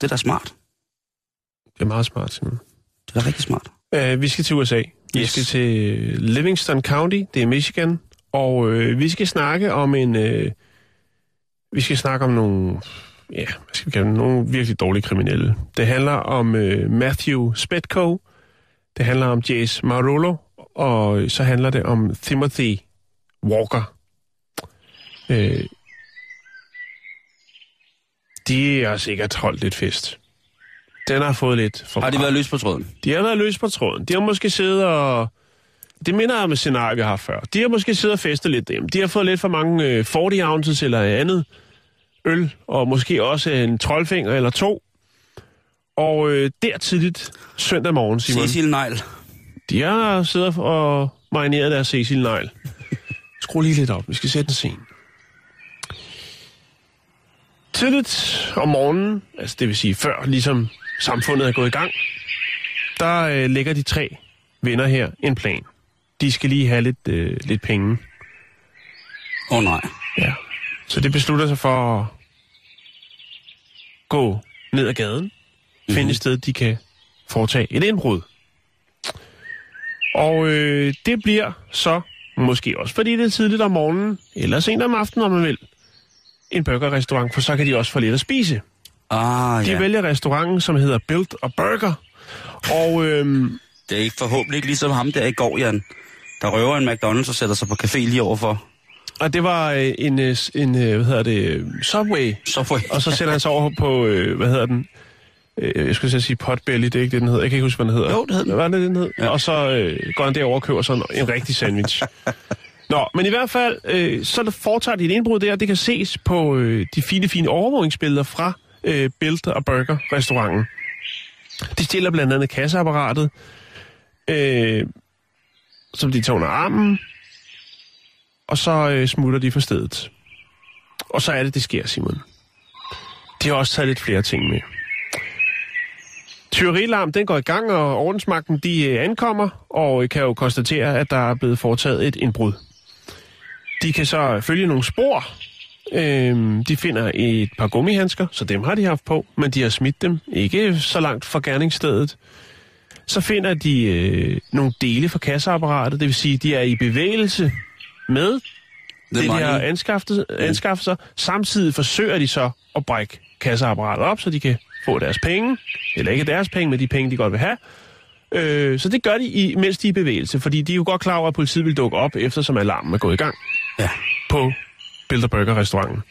det er da smart. Det er meget smart, Simon. Det er da rigtig smart. Uh, vi skal til USA. Vi Yes. skal til Livingston County, det er Michigan. Og uh, vi skal snakke om en... Uh, vi skal snakke om nogle... Ja, hvad skal vi kalde dem? Nogle virkelig dårlige kriminelle. Det handler om uh, Matthew Spetko. Det handler om Jace Marullo. Og så handler det om Timothy Walker. Uh, de har sikkert holdt lidt fest. Den har fået lidt for Har de været løs på tråden? De har været løs på tråden. De har måske siddet og... Det minder om et scenarie, vi har før. De har måske siddet og festet lidt derhjemme. De har fået lidt for mange øh, 40 ounces eller andet øl, og måske også en troldfinger eller to. Og øh, der tidligt søndag morgen, Simon, Cecil Nejl. de har siddet og marineret deres Cecil Negl. Skru lige lidt op, vi skal sætte en scene. Tidligt om morgenen, altså det vil sige før ligesom samfundet er gået i gang, der øh, lægger de tre venner her en plan. De skal lige have lidt, øh, lidt penge. Åh oh, nej. Ja. Så det beslutter sig for at gå ned ad gaden, mm-hmm. finde et sted, de kan foretage et indbrud. Og øh, det bliver så, måske også fordi det er tidligt om morgenen, eller sent om aftenen, om man vil, en burgerrestaurant, for så kan de også få lidt at spise. Ah, De ja. vælger restauranten, som hedder Built a Burger. Og øhm, Det er ikke forhåbentlig ikke ligesom ham der i går, Jan. Der røver en McDonald's og sætter sig på café lige overfor. og det var øh, en, øh, en øh, hvad hedder det, Subway får Og så sætter han sig over på, øh, hvad hedder den? Øh, jeg skulle sige potbelly, det er ikke det, den hedder. Jeg kan ikke huske, hvad den hedder. Jo, det hed den. Hvad var det, den hed? Ja. Og så øh, går han derover og køber sådan en rigtig sandwich. Nå, men i hvert fald, øh, så foretager de et indbrud der. Det kan ses på øh, de fine, fine overvågningsbilleder fra øh, Built og Burger restauranten. De stiller blandt andet kasseapparatet, øh, som de tager under armen, og så øh, smutter de fra stedet. Og så er det, det sker, Simon. De har også taget lidt flere ting med. Tyverilarm, den går i gang, og ordensmagten de øh, ankommer, og øh, kan jo konstatere, at der er blevet foretaget et indbrud. De kan så øh, følge nogle spor. Øhm, de finder et par gummihandsker, så dem har de haft på, men de har smidt dem ikke så langt fra gerningsstedet. Så finder de øh, nogle dele fra kasseapparatet, det vil sige, de er i bevægelse med The det, de har anskaffet, anskaffet sig. Samtidig forsøger de så at brække kasseapparatet op, så de kan få deres penge. Eller ikke deres penge, men de penge, de godt vil have. Øh, så det gør de, i, mens de er i bevægelse, fordi de er jo godt klar over, at politiet vil dukke op, eftersom alarmen er gået i gang Ja. på Builder Burger restauranten.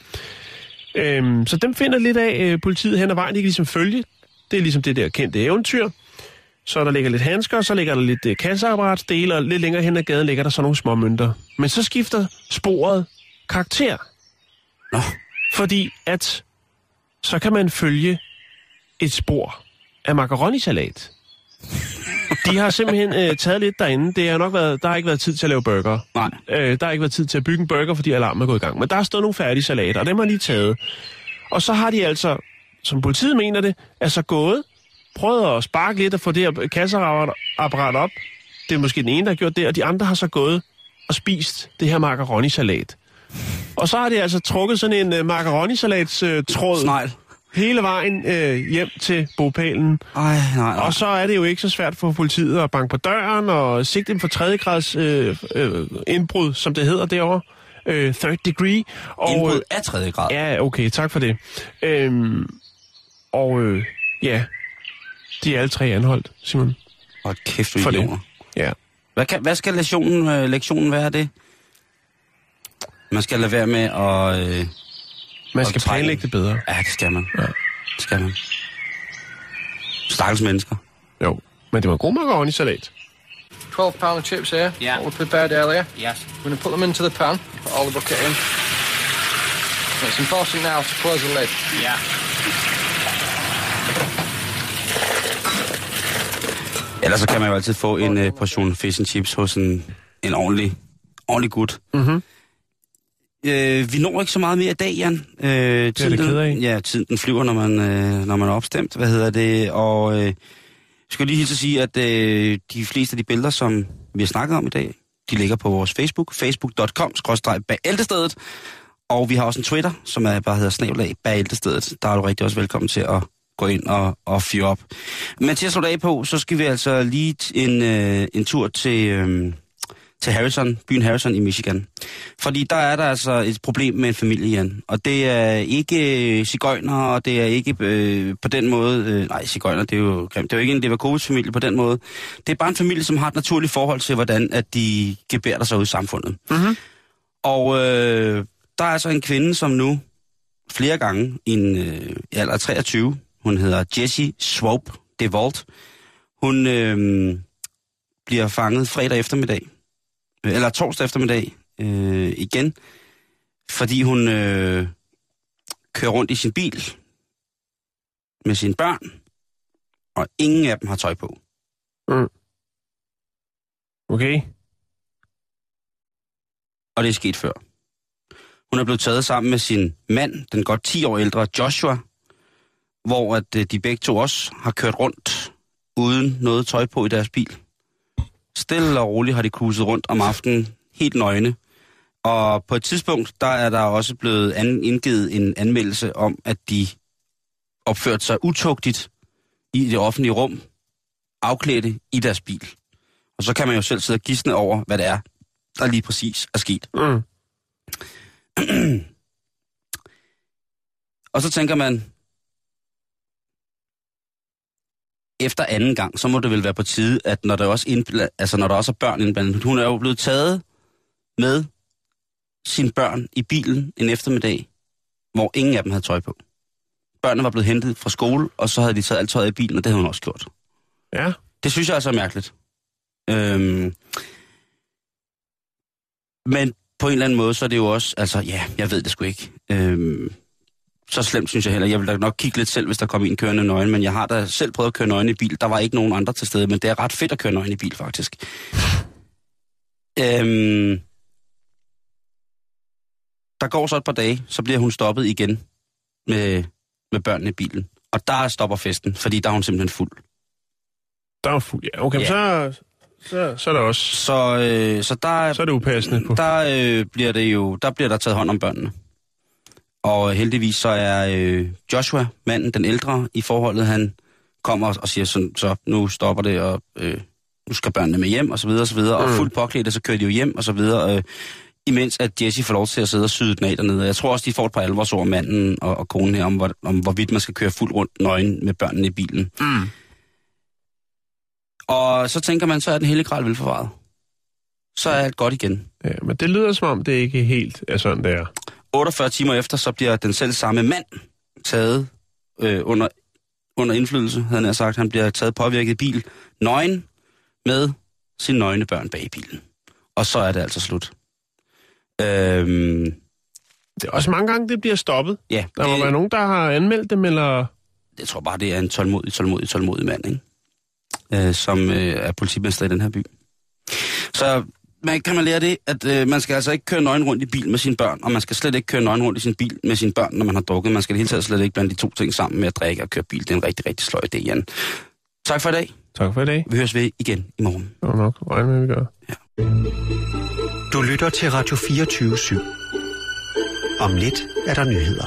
Øhm, så dem finder lidt af øh, politiet hen ad vejen. De kan ligesom følge. Det er ligesom det der kendte eventyr. Så der ligger lidt handsker, så ligger der lidt øh, kasseapparatsdele, og lidt længere hen ad gaden ligger der så nogle små mønter. Men så skifter sporet karakter. Nå, Fordi at så kan man følge et spor af macaronisalat. De har simpelthen øh, taget lidt derinde. Det har nok været, der har ikke været tid til at lave burger. Nej. Øh, der har ikke været tid til at bygge en burger, fordi alarmen er gået i gang. Men der har stået nogle færdige salater, og dem har de taget. Og så har de altså, som politiet mener det, altså gået, prøvet at sparke lidt og få det her kasseapparat op. Det er måske den ene, der har gjort det, og de andre har så gået og spist det her macaroni-salat. Og så har de altså trukket sådan en uh, macaroni-salats-tråd Snegl. hele vejen øh, hjem til bopælen. Ej, nej, nej. Og så er det jo ikke så svært for politiet at banke på døren og sigte dem for tredje grads øh, øh, indbrud, som det hedder derovre. Øh, third degree. Og, Indbrud af tredje grad. Ja, okay, tak for det. Øhm, og øh, ja, de er alle tre anholdt, Simon. Og kæft, du For det. Ja. Hvad, kan, hvad skal lektionen, øh, lektionen være af det? Man skal lade være med at... Øh, Man skal planlægge det bedre. ja, det skal man. Ja. Det skal man. Stakkels mennesker. Jo, men det var god macaroni-salat. 12 pound of chips here. Yeah. What we prepared earlier. Yes. We're going to put them into the pan, put all the bucket in. It's important now to close the lid. Yeah. Ellers så kan man jo altid få en øh, portion fish and chips hos en, en ordentlig, ordentlig gut. Mhm. Øh, vi når ikke så meget mere i dag, Jan. Øh, det jeg da ked af. Ja, tiden den flyver, når man, øh, når man er opstemt. Hvad hedder det? Og øh, jeg skal lige hilse at sige, at øh, de fleste af de billeder, som vi har snakket om i dag, de ligger på vores Facebook, facebook.com, bæltestedet. Og vi har også en Twitter, som er, bare hedder snabelag bæltestedet. Der er du rigtig også velkommen til at gå ind og, og fyre op. Men til at slutte af på, så skal vi altså lige en, øh, en tur til, øh, til Harrison, byen Harrison i Michigan. Fordi der er der altså et problem med en familie, Jan. Og det er ikke cigøjner, og det er ikke øh, på den måde... Øh, nej, cigøjner, det er jo grimt. Det er jo ikke en Leverkovic-familie på den måde. Det er bare en familie, som har et naturligt forhold til, hvordan at de gebærder sig ud i samfundet. Mhm. Og øh, der er altså en kvinde, som nu flere gange i en øh, alder af 23, hun hedder Jessie Swope DeVault, hun øh, bliver fanget fredag eftermiddag, øh, eller torsdag eftermiddag øh, igen, fordi hun øh, kører rundt i sin bil med sine børn, og ingen af dem har tøj på. Okay. og det er sket før. Hun er blevet taget sammen med sin mand, den godt 10 år ældre Joshua, hvor at øh, de begge to også har kørt rundt uden noget tøj på i deres bil. Stille og roligt har de cruiset rundt om aftenen, helt nøgne. Og på et tidspunkt, der er der også blevet an- indgivet en anmeldelse om, at de opførte sig utugtigt i det offentlige rum, afklædte i deres bil. Og så kan man jo selv sidde og gisne over, hvad det er, der lige præcis er sket. Mm. Og så tænker man, efter anden gang, så må det vel være på tide, at når der også, indbla- altså når der også er børn indblandet, hun er jo blevet taget med sine børn i bilen en eftermiddag, hvor ingen af dem havde tøj på. Børnene var blevet hentet fra skole, og så havde de taget alt tøjet i bilen, og det havde hun også gjort. Ja. Det synes jeg altså er mærkeligt. Øhm, men på en eller anden måde, så er det jo også, altså ja, jeg ved det sgu ikke. Øhm, så slemt synes jeg heller. Jeg vil da nok kigge lidt selv, hvis der kom en kørende nøgen, men jeg har da selv prøvet at køre nøgen i bil. Der var ikke nogen andre til stede, men det er ret fedt at køre nøgen i bil, faktisk. Øhm, der går så et par dage, så bliver hun stoppet igen med, med børnene i bilen. Og der stopper festen, fordi der er hun simpelthen fuld. Der er fuld. Ja, okay, Ja. så, så, så er der også... Så, øh, så der, Så er det upassende på. der øh, bliver det jo, der bliver der taget hånd om børnene. Og heldigvis så er øh, Joshua, manden, den ældre i forholdet, han kommer og, og siger sådan, så nu stopper det, og øh, nu skal børnene med hjem, og så videre, og så videre. Og Mm. fuldt påklædte, så kører de jo hjem, og så videre. Øh, imens at Jesse får lov til at sidde og syde den af dernede. Jeg tror også, de får et par alvorsord, manden og, og konen her, om, hvor, om hvorvidt man skal køre fuldt rundt nøgen med børnene i bilen. Mm. Og så tænker man, så er den hele gral velforvaret. Så er alt godt igen. Ja, men det lyder som om, det ikke helt er sådan, det er. 48 timer efter, så bliver den selv samme mand taget øh, under, under indflydelse, havde han sagt. Han bliver taget påvirket i bil, nøgen, med sine nøgne børn bag i bilen. Og så er det altså slut. Øhm, Det er også mange gange, det bliver stoppet. ja, Der må være det, nogen, der har anmeldt dem, eller... jeg tror bare, det er en tålmodig, tålmodig, tålmodig mand, ikke? øh, som øh, er politimester i den her by. Så man, kan man lære det, at øh, man skal altså ikke køre nøgen rundt i bil med sine børn, og man skal slet ikke køre nøgen rundt i sin bil med sine børn, når man har drukket. Man skal det hele taget slet ikke blande de to ting sammen med at drikke og køre bil. Det er en rigtig, rigtig sløj idé, Jan. Tak for i dag. Tak for i dag. Vi høres ved igen i morgen. Var nok regne med, vi gør. Du lytter til Radio 24 /7. Om lidt er der nyheder.